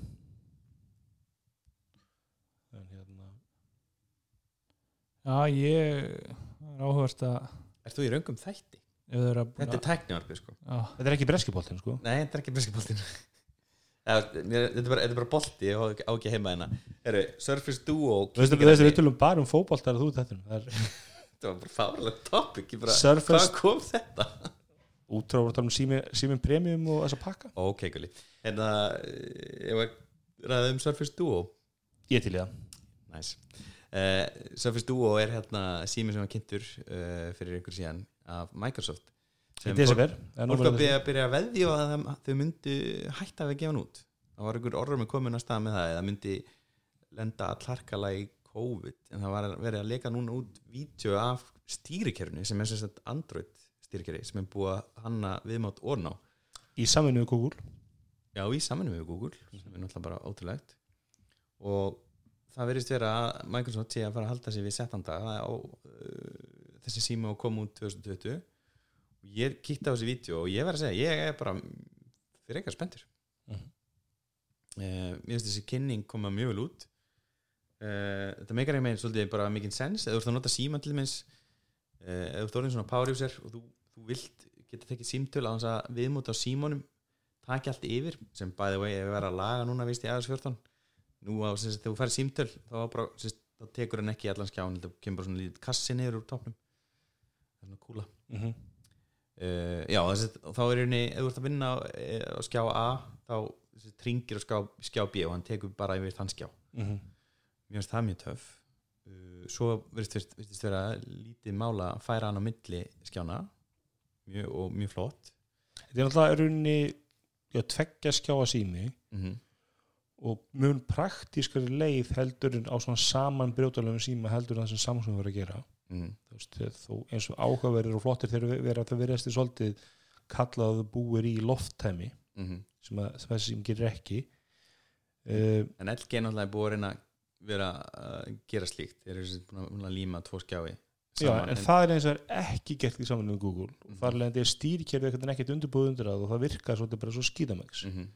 en hérna Já, ég er áhugast að Ert þú í raungum þætti? Að Þetta er tæknivarpið sko. Já, þetta er ekki breskiboltin sko. Nei, þetta er ekki mér, þetta, er bara, þetta er bara bolti ég á á ekki heima hérna. Heru, Surface Duo Þú veist að við tölum bara um fótboltar að þú þetta það er Þetta var bara fárlega topic ég bara, Surface- Hvað kom þetta? útráður að tala um sími, símin premium og þessa pakka. Ok, gulli. Hérna, eh, ég var ræðið um Surface Duo. Ég til í það. Nice. Uh, Surface Duo er hérna sími sem var kynntur uh, fyrir ykkur síðan af Microsoft sem fólk, fólk að byrja, byrja að veðja að þau myndu hætta við að gefa hann út. Það var ykkur orður með komin að stað með það eða myndi lenda allarkala í COVID en það var verið að leka núna út vídeo af stýrikerfni sem er sagt Android stýrikerfi sem er búið að hanna viðmátt orná í samvinnu við Google. Já, í saminu við Google sem er náttúrulega bara ótrúlegt. Og það verðist vera að Microsoft sé að fara að halda sig við settanda á uh, þessi síma og kom út 2020 og ég kíkti á þessi vídeo og ég verð að segja, ég er bara fyrir eitthvað spenntur. Mhm. uh, Mér finnst þessi kynning koma mjög vel út. Uh, Þetta meikar ekki meginn svolítið bara mikinn sens. Eða þú ert að nota síma til minns uh, eða þú ert orðin svona power user og þú, þú vilt geta tekið símtöl á þess að viðmóta á símónum taki allt yfir sem by the way ef við verðum að laga núna vist í aðeins 14 nú á sagt þegar þú færi símtöl þá, bara, sagt, þá tekur hann ekki allan skján það kemur bara svona lítið kassi niður úr topnum það er svona kúla. Mm -hmm. uh, já þess að þá er einni ef þú ert að vinna á, eh, á skjá A þá sagt, tringir á skjá, skjá B og hann tekur bara yfir þann skjá. Mhm. mér finnst það mjög töff. Uh, svo virðist, virðist vera lítið mála að færa hann á milli skjána. Mjög, og mjög flott. Þetta er í rauninni já, tveggja skjáa sími mm og mun praktískari leið heldur á svona saman brjótalegum síma heldur það sem Samsung verður að gera -hmm. þú veist, þó eins og áhugaverðir og flottir þegar vera það verðast í svolítið kallaðu búir í lofttæmi Mm sem, að, þessi sem gerir ekki. Uh, En LG er náttúrulega búið að reyna að vera að gera slíkt. Þeir eru búin að- líma tvo skjái já, saman, en það er eins og er ekki gert í saman með Google. Og Mhm. þar leðandi er stýrikerfi ekkert ekkert undirbúið undir það og það virkar svolítið bara svo skýðamegs mm -hmm,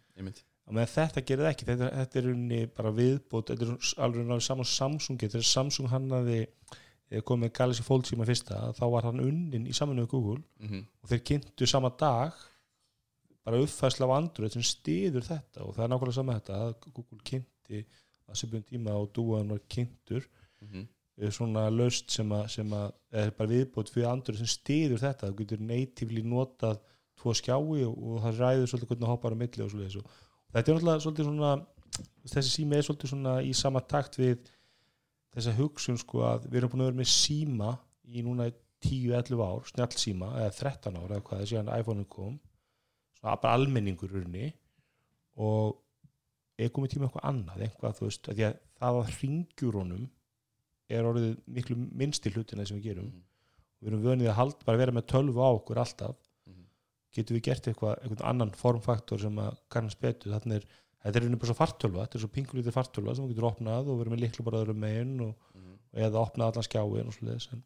með þetta gerir það ekki. Þetta, þetta er unni bara viðbót þetta er alveg náttúrulega saman Samsung þegar Samsung hannaði kom með Galaxy Fold síma fyrsta þá var hann unnin í saman með Google mm -hmm. og þeir kynntu sama dag bara uppfæsla af Android sem stiður þetta og það er nákvæmlega sama þetta að Google kynnti að sjöfum tíma og dúan var kynntur. Eh, svona löst sem að, sem að er bara viðbót fyrir Android sem stiður þetta. Þú getur natively notað tvo skjái og, og það ræður svolítið hvernig það hoppar á milli og svolítið og þetta er náttúrulega svolítið svona þessi sími er svolítið svona í sama takt við þessa hugsun sko að við erum búin að vera með síma í núna 10-11 ár, snjallsíma eða 13 ár eða hvað þessi hann iPhone kom. Svona bara almenningur urni og er komið tíma eitthvað annað eitthvað þú veist, að að það að hringjur honum er orðið miklu minnsti hlutina sem við gerum. Og við erum vönið að halda, bara vera með tölvu á okkur alltaf. Getum við gert eitthvað, eitthvað annan formfaktor sem að kannast betur? Þannig er, þetta er einnig bara svo fartölva þetta er svo pingulítið fartölva sem þú getur opnað og verið með liklu bara öðrum megin og, og eða opnað allan skjáin og svoleiðis en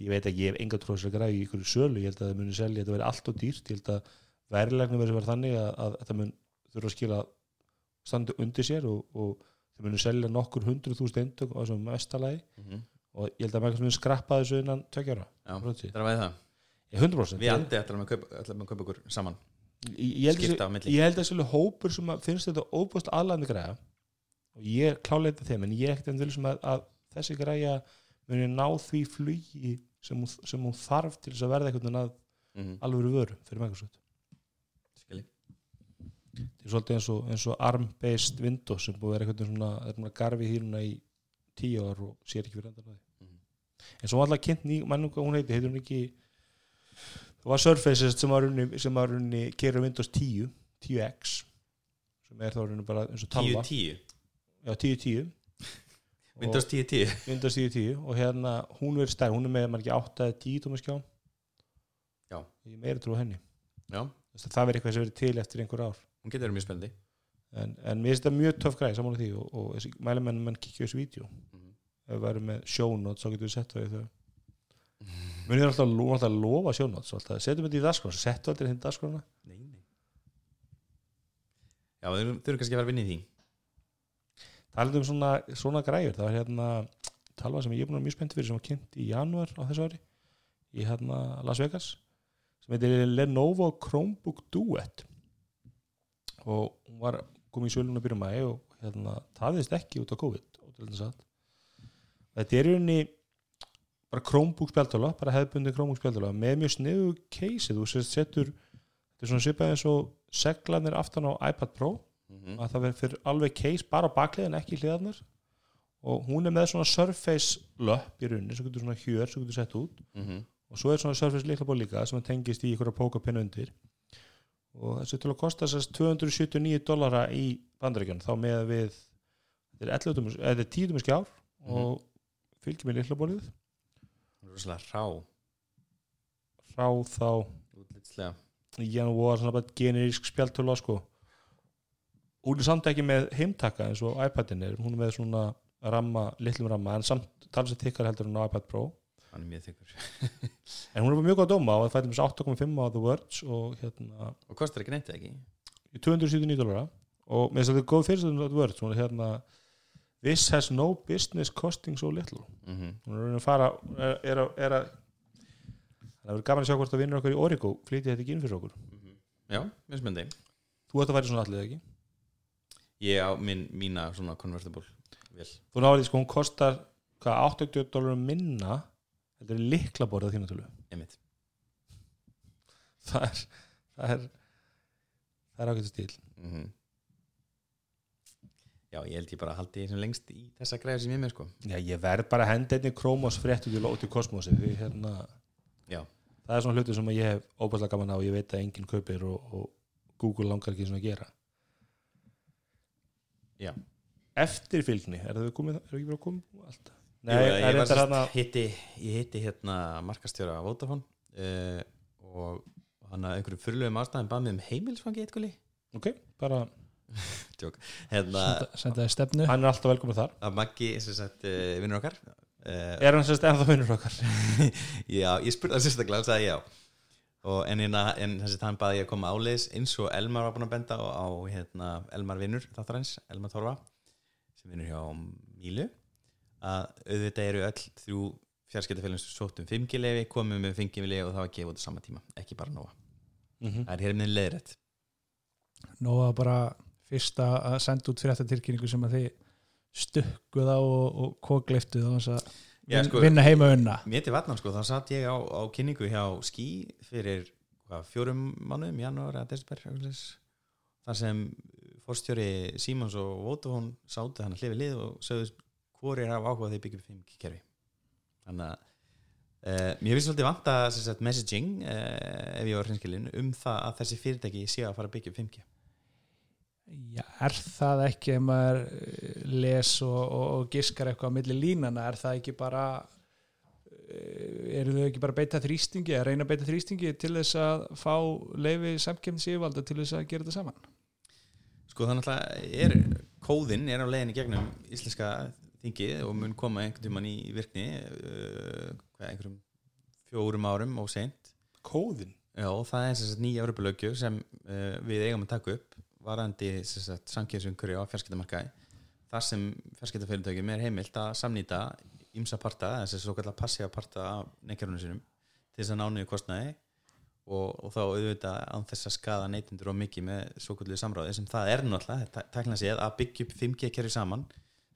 ég veit ekki, ég hef enga tróðs að græði í ykkur sölu, ég held að það muni selja þetta verið allt og dýrt, ég held að verilegni verið verið þannig að, að þetta mun þurfa að skila standa undir sér og, og þau munu selja nokkur hundru þúsund eindök á þessum mestalagi og ég held að maður mun skrappa þessu innan það er það. 100% Við andi ætlum að kaupa, ætlum að kaupa ykkur saman ég, held skipta á að milli. ég held að þessu hópur sem að finnst þetta óbúst aðlæðandi græða og ég er kláleita þeim en ég er ekkert enn sem að, að þessi græja muni ná því flugi sem sem hún þarf til þess að verða einhvern veginn að mm -hmm. alvöru vöru fyrir Microsoft Skilji þetta er svolítið eins og, og ARM-based Windows sem búið að vera einhvern veginn svona, það er garfi hýruna í tíu ár og sér ekki fyrir endan á því Mhm. en svo alltaf kynnt ný, mannum hvað hún heiti heitir hún ekki það var Surface sem var runni, gerir Windows 10, 10X sem er þá runni bara eins og talva 10-10 já 10.10 Windows 10-10 Windows 10.10 og hérna hún verður stærn, hún er með maður ekki 8 eða 10 tóma skjá Já. ég meira trú henni. Já, Þess að það verður eitthvað sem verður til eftir einhver ár. Hún getur mjög spennandi en, en mér finnst þetta mjög töff græð saman á því. Og, og þessi mælumenn menn kikja þessu vídeo. Mhm. ef við verðum með sjónót þá getum við sett það í þau munið er alltaf, að lo- alltaf að lofa sjónót setjum þetta í dagskrána, settu aldrei hinn dagskrána. Nei, nei. Já, þau eru- kannski að fara að vinna í því. Talað um svona, svona græður það var hérna talvað sem ég er vera mjög spennt fyrir sem var kynnt í janúar á þessu ári í hérna Las Vegas sem heitir Lenovo Chromebook Duet. Og hún var komið í sölun að byrja mæ og hérna tafiðist ekki út á COVID þetta er í rauninni bara Chromebook spjaldtöla bara hefðbundi Chromebook spjaldtöla með mjög sniðu case þú setur þetta er svona svipað eins og seglanir aftan á iPad Pro mm að það fyrir alveg case bara á bakliðin ekki hliðarnar. Og hún er með svona surface löpp í rauninni sem getur svona hjör sem getur sett út. -hmm. og svo er svona surface líklaból líka sem tengist í ykkur að póka pinna undir. Og þessi til að kosta þessast 279 dollara í bandaríkjan þá með við þetta er 11 dúmus- eða þetta er 10 dúmis skjár og fylgjum með líklabólið Róslega rá frá þá. Útlitslega. Í janúar svona bara generísk spjaltölu sko. Hún er samt ekki með heimtaka eins og iPadin er. Hún er með svona ramma, litlum ramma en samt talsett þykkar heldur en á iPad Pro. Hann er mjög þykkur en hún er bara mjög góð að dóma og það fættum þess 8,5 á The Words og hérna Og kostar ekki neitt ekki? Í 279 dólara. Og þess að þetta er góð fyrirstöðun á The Words hún er hérna This has no business costing so little. Mm -hmm. hún er að fara er, er, að- að það verður gaman að sjá hvort að vinnur okkur í Origo flytja þetta ekki inn fyrir okkur. Já, mjög spenndi þú ætti að væri svona allir ekki? Ég á minn, mína svona convertible vel þú náður því sko hún kostar hvað 80 dólarum minna þetta er likla borðað þínu tölu? Það er það er er ágættu stíl Mm Já, ég held ég bara að haldi sem lengst í þessa græður sem ég með sko. Já ég verð bara að henda einni Chromos fréttu til óti kosmosi því hérna Já. það er svona hluti sem ég hef óbærslega gaman á og ég veit að enginn kaupir og, og Google langar ekki svona að gera. Já. eftirfylgni, er það komið er það ekki verið að koma alltaf Nei, Jú, ég, sérst, hana hitti, ég hitti hérna markastjóra Vodafone uh, og hann að einhverjum fyrirlegum ástæðum bað mig um heimilsfangi eitthvað ok, bara, hérna Senda- sendaði stefnu. Hann er alltaf velkomin þar. að Maggi sem sagt uh, vinnur okkar uh, er hann sérst ennþá vinnur okkar? Já, ég spurði það sérstaklega, hann sagði já. Og en, hérna, en þessi þann baði ég að koma áleiðis eins og Elmar var búin að benda á, hérna, Elmar vinnur þáttarins, Elmar Torfa sem vinnur hjá Mílu. Að auðvitað eru öll þrjú fjarskiptafélagins sóttum 5G lefi komum með 5G lefi og það var gefa út á sama tíma ekki bara nóga, mm það er hér með leiðrætt Nóa bara fyrst að að senda út fréttatilkynningu sem að þið stukkuð á og, og kókliftuð og þess að Já, sko- vinna heima unna Mér til vatnan sko, þá satt ég á, á kynningu hjá Skí fyrir hvað, fjórum mánuðum, janúar eitthvað svoleiðis. þar sem fórstjóri Símons og Vodafone sátu hann að hlifi lið og sögðu hvori er af áhuga þeir byggjum 5G kerfi þannig að uh, mér finnst svolítið sem sagt, messaging uh, ef ég var hrinskilin um það að þessi fyrirtæki sé að fara að byggja 5G Já, er það ekki ef maður eh, les og, og, og giskar eitthvað á milli línana, er það ekki bara eh, eru þau ekki bara að beita þrýstingi, að reyna að beita þrýstingi til þess að fá leifi samkemni síðvalda til þess að gera þetta saman? Sko þannig að er kóðinn er á leiðinni gegnum íslenska þingið og mun koma einhvern tímann í virkni uh, hvað, einhverjum fjórum árum og seint. Kóðin Já, og það er sem sagt nýja Evropalöggjöf sem uh, við eigum að taka upp varandi samkjöðsumkuri á fjarskiptamarkaði þar sem fjarskiptafyrirtækjum er heimilt að samnýta ymsa parta, þessi svo kallar passífa parta af neikjarunum sinum til þess að nániðu kostnaði og, og þá auðvitað án þess að skada neytindur og mikið með svo kvöldið samráði sem það er náttúrulega, tækna séð að byggja upp 5G kerfi saman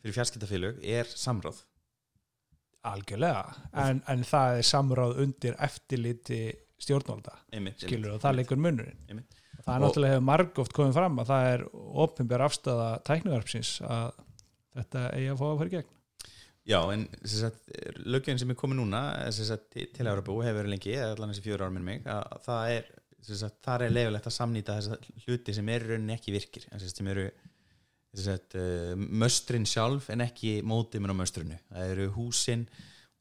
fyrir fjarskiptafélög er samráð. Algjörlega, en, en það er samráð undir eftirliti stjórnvalda, skilur og það leikur munurinn það er náttúrulega hefur margóft komið fram að það er opinber afstæða tæknivarpsins að þetta eigi að fá að fara gegn. Já, en lögjöfin sem er komið núna sagt, til Európa hefur verið lengi eða allan þessi fjóra ára minn mig að það er, sagt, það er leifilegt að samnýta þess hluti sem eru rauninni ekki virkir en sem eru sagt, uh, möstrin sjálf en ekki mótimin á möstrinu. Það eru húsin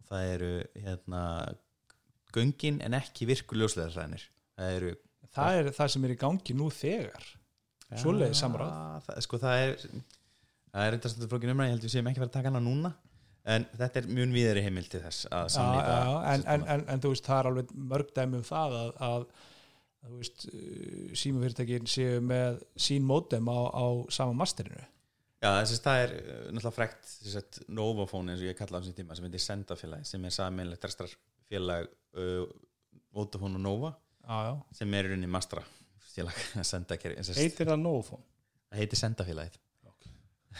það eru hérna, göngin en ekki virku ljósleðarsrænir það eru það er það sem er í gangi nú þegar. Svoleiðis samráð. það, sko, það er það er eitthvað flókin umræð, ég held við séum ekki að fara að taka hana núna en þetta er mjög viðri heimil til þess að já, samnýta já, en, en, en, en þú veist það er alveg mörg dæmi um það að, að, að þú veist, símafyrirtækin séu með sín mótem á, á sama masterinu. Já, þess að það er uh, náttúrulega frekt að Novafone eins og ég kalla á þessum tíma sem heitir Sendafélag sem er saminlegt rekstrarfélag uh, Vodafone og Nova Já, sem er í rauninni mastra að að heitir það Novofón það heitir Sendafélagið. Ok.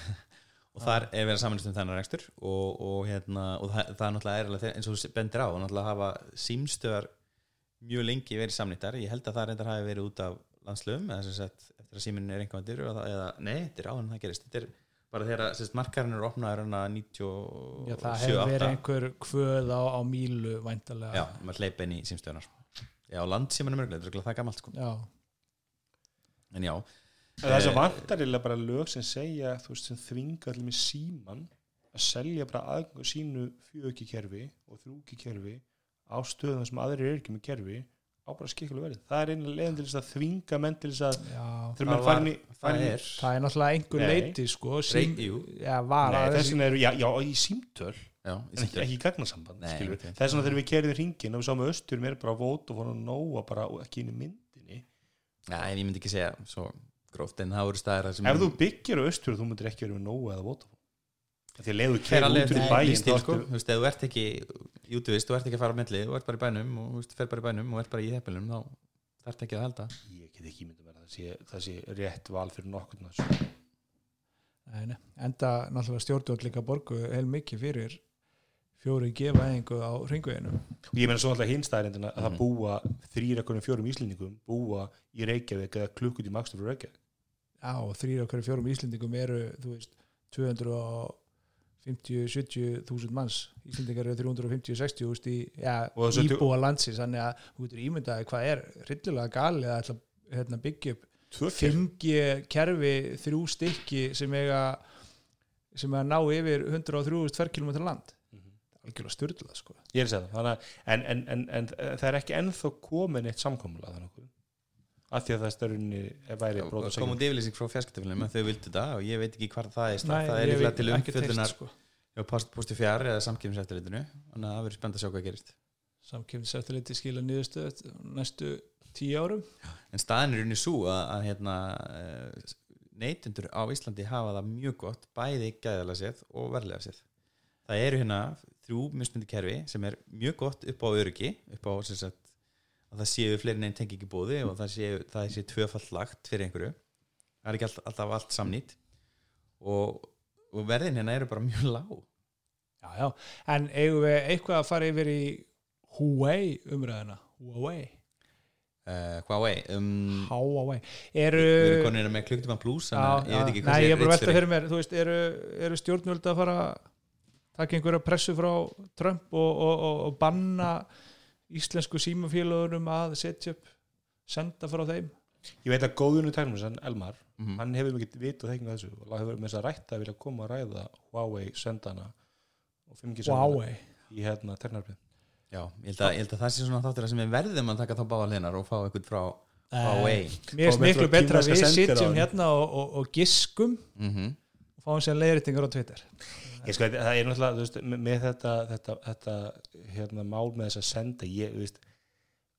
og þar er verið samanlist um þennan rekstur og, og, hérna, og það, það er náttúrulega er, eins og þú bendir á og náttúrulega hafa símstöðar mjög lengi verið samnýttar. Ég held að það reyndar hafi verið út af landslöfum eða sem sagt eftir að síminn er einhverjandir eða nei, þetta er áður en það gerist. Þetta er bara þegar sem sagt, markarinn eru opnaður hann að 97 já það hefur verið 8 einhver kvöð á, á mílu væntalega já, maður hleypa inn í símstöðunar já, landsímanum er örugglega, þetta er það gamalt sko. já, en já, þess Eh, að vantar eiginlega bara lög sem segja þú veist sem þvinga allir með síman að selja bara aðgangu sínu fjöki kerfi og þrúki kerfi á stöðum sem aðrir eru ekki með kerfi á bara skikkulega verið það er einlega leiðin til þess að þvinga menn til þess að já þurfum það, að var, fara inn í það er það er náttúrulega einhver leiti sko, sím, jú. já, var Nei, að þess vegna eru, já, já, í símtöl já, en ekki, ekki í gagnasamband ok. þess vegna þegar við kerðum hringin og við sáum austur mér bara vót og fórum að nóa bara og ekki inn í myndinni. Já, en ég myndi ekki segja svo gróft en það voru staðir þar sem ef þú byggir á austur þú myndir ekki vera með nóa eða vót því að leiðu fer kerð út lífstíl þá sko. þú veist, ef þú ert ekki jútuvist, þú ert ekki að fara á milli þú ert bara í bænum og þú fer bara í bænum og ert bara í heppilum þá þarf ekki að halda. Ég get ekki myndið að það sé, það sé fjóri gefa einhver á ringveginu ég meina svo alltaf hinstæðarindina að það Mhm. búa þrýra konum fjórum íslendingum búa í Reykjavík eða klukkut í makstur frá Reykjavík. Já og þrýra okkur fjórum íslendingum eru þú veist 250-70 þúsund manns. Íslendingar eru 350-60 þúsund í ja, íbúa landsins. Þannig að þú getur ímyndaði hvað er rillilega galið að ætla, hérna, byggja upp 5G kerfi þrjú stykki sem eiga sem eiga að ná yfir 103 ferkilometrar land algjörlega styrla sko. Ég er að segja það. Að- en, en, en, en það er ekki ennþá komin eitt samkomulega þannig af því að það stærunni væri brot og kom út segjum yfirlýsing frá fjarskiptafélum að þau vildu það og ég veit ekki hvar það er Nei, það er veit til umfjöldunar sko. post, posti fjár eða samkjöfniseftirlitinu þannig að það verður spennt að sjá hvað gerist. Samkjöfniseftirliti skila nýðustöð næstu tíu árum. En staðin er unni svo að, að hérna, neytundur á Íslandi hafa það mjög gott bæði gæðalega séð og verðlega séð. Það eru hérna þrjú mismundi kerfi sem er mjög gott upp á öryggi upp á sagt að það séu fleiri neinn tengi ekki bóði og það séu, það séu tvöfall lagt fyrir einhverju. Það er ekki all, alltaf allt samnýtt og, og verðin hérna eru bara mjög lág. Já, já. en eigum við eitthvað að fara yfir í Huawei umræðina Huawei, uh, Huawei um, Huawei. Við eru erum konir með klukktíma plus já, þannig að ég veit ekki hvað ég er þú veist, eru, eru stjórnvöld að fara taka einhverja pressu frá Trump og, og, og, og banna íslensku símafélagunum að setja upp senda frá þeim. Ég veit að góðunni tæknum Elmar, Mhm. hann hefur mikið vit og þekking á þessu og hefur með þess að rætta að vilja koma að ræða Huawei sendana og 5G sendana Huawei? í hérna ternarbyrð Já, ég held, að, ég held að það sé svona þáttur sem við verðum að taka þá báða hlinar og fá eitthvað frá Huawei. Mér finnst Fáum miklu betra að við sitjum hérna og, og, og giskum mm og fáum sér leiðréttingar á Twitter. Ég sko, það er náttúrulega, þú veist, með, þetta þetta, þetta hérna, mál með þess að senda ég, þú veist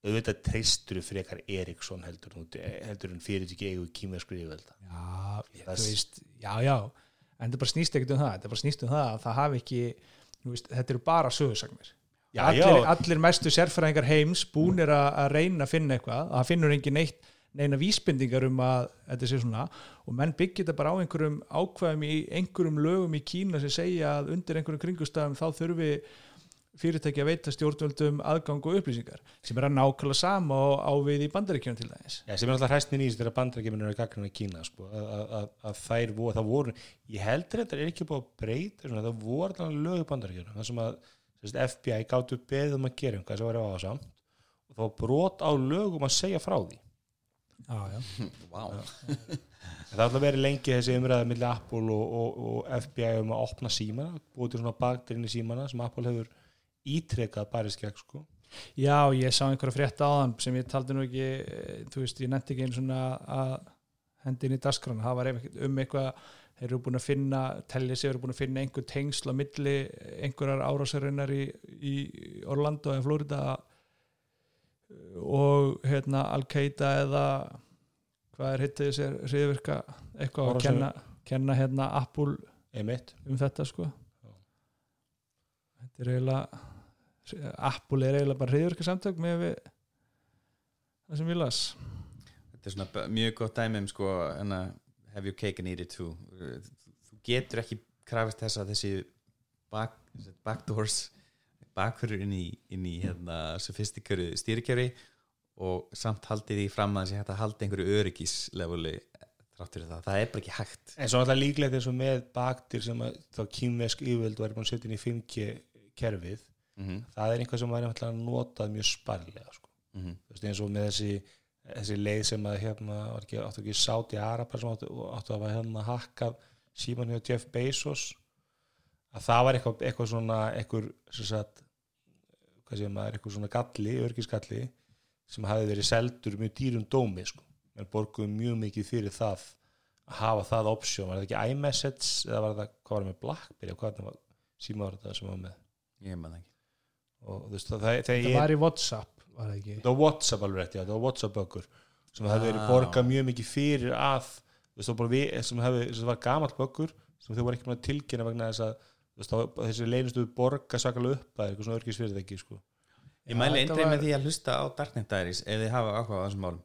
auðvitað treystur frekar Eriksson heldur, en fyrir ekki eigu kýmerskur yfirvelda Já, ég, þú veist, já, já en þetta bara snýst ekkert um það þetta bara snýst um það að það hafi ekki veist, þetta eru bara sögursagnir allir, allir mestu sérfræðingar heims búnir að, reyna að finna eitthvað að það finnur engin neitt neina vísbendingar um að þetta sé svona. Og menn byggja þetta bara á einhverjum ákvæðum í einhverjum lögum í Kína sem segja að undir einhverjum kringustafum þá þurfi fyrirtæki að veita stjórnvöldum aðgang og upplýsingar sem er að nákvæmlega sama á við í bandaríkjunum til dæmis. Já, sem er alltaf hræstin í þessu þegar bandrækjumin eru að gagna Kína sko, að, að, að, að þær voru, það voru ég heldur þetta er ekki búið að breyta svona, það voru alltaf lög í bandrækjunum það sem að sérst, FBI gáttu beðið um að gera eitthvað sem var á samt og var brot á lögum að segja frá því Já, já. En það er alltaf verið lengi þessi umræða milli Apple og, og, og FBI um að opna símana, búið til svona bakterinn í símana sem Apple hefur ítrekað barist gegn sko. Já, ég sá einhverja frétt áðan sem ég taldi nú ekki, eh, þú veist, ég nefndi ekki einu svona að hendi inn í dasgrana, það var um eitthvað þeir eru búin að finna, tellið sig eru búin að finna einhver tengsl á milli einhverjar árásarinnar í, í Orlando eða Florida og hérna Al-Qaida eða hvað er hittið sér hriðvirka eitthvað að Árásir- kenna, kenna hérna Apple einmitt. um þetta sko. Já. þetta er eiginlega Apple er eiginlega bara hriðvirka samtök með við það sem ég las. Þetta er svona mjög gott dæmi um sko hana, have your cake and eat it too. Þú getur ekki krafist þess að þessi back, backdoors bakfyrir inn í, inn í hérna, sofistikaru stýrikjöri og samt haldið því fram að þessi hægt að halda einhverju öryggislevuli þrátt fyrir það, það er bara ekki hægt En svo alltaf líklegt eins og með baktir sem að þá kýmvesk yfirvöld væri búin að setja inn í 5G kerfið mm -hmm. það er einhvað sem væri náttúrulega notað mjög sparlega sko. Mm veist, eins og með þessi, þessi leið sem að hérna, var ekki, áttu ekki sáti Arabar sem áttu, áttu að hafa hérna hakkað síman hjá Jeff Bezos að það var eitthvað, eitthvað svona eitthvað, sagt hvað sé maður, eitthvað svona galli, örgisgalli sem hafi verið seldur mjög dýrum dómi sko, en borguðum mjög mikið fyrir það að hafa það option, var það ekki iMessage eða var það, hvað var það með Blackberry og hvað var síma var þetta sem var með? Ég maður ekki. Og þú veist, það, það, það það var í Whatsapp var það ekki? Það var Whatsapp alveg rétt, já, það var Whatsapp böggur sem hefði verið Ah. borgað mjög mikið fyrir að þú veist, það var bara við, sem, hefði, sem var gamall böggur sem þau voru ekki með að tilkynna vegna þess að þá- þessi leinustu borga svakalega upp að eitthvað svona örgis fyrir það ekki sko. Ég mæli þetta eindreið var- með því að hlusta á Darknet Diaries ef þið hafa áhuga á þessum málum.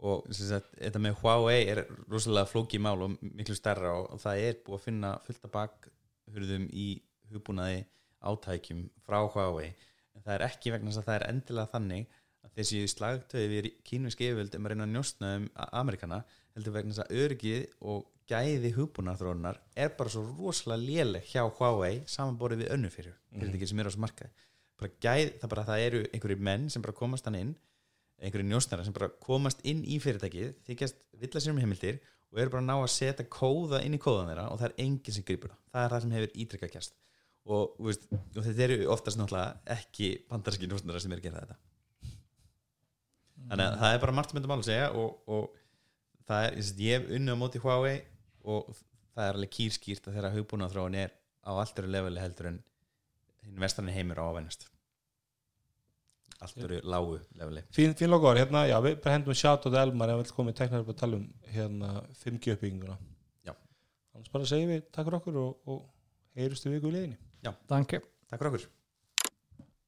Og sem sagt, þetta með Huawei er rosalega flókið mál og miklu stærra og, og það er búið að finna fullt af bakhurðum í hugbúnaði átækjum frá Huawei. En það er ekki vegna þess að það er endilega þannig að þessi slagtöði við kínvísk yfirvöld um að reyna að njóstna um Amerikana heldur vegna þess að örgið og gæði hugbúnaðarþróunar er bara svo rosalega léleg hjá Huawei samanborið við önnu fyrir fyrirtæki sem eru á þessu markaði. Bara gæð, það bara það eru einhverjir menn sem bara komast hann inn einhverjir njósnara sem bara komast inn í fyrirtækið þykjast villa sér um heimildir og eru bara ná að setja kóða inn í kóðan þeirra og það er enginn sem grýpur það. Það er það sem hefur ítrykkað kjast og, veist, og þetta eru oftast náttúrulega ekki bandarski njósnara sem eru að gera þetta. Þannig að það er bara margt myndum að segja og, og það er, ég hef unni á móti Huawei og það er alveg kýrskýrt að þeirra hugbúna þróun er á allt eru leveli heldur en hinn vestranni heimur á að venjast. Allt eru lágu leveli. Fín, fín logoður, hérna, já, við bara hendum sjátt á Elmar ef við komið teknar upp að tala um hérna 5G uppbygginguna Já. Annars bara segjum við takk fyrir okkur og, og heyrustu viku í liðinni Danke Takk fyrir okkur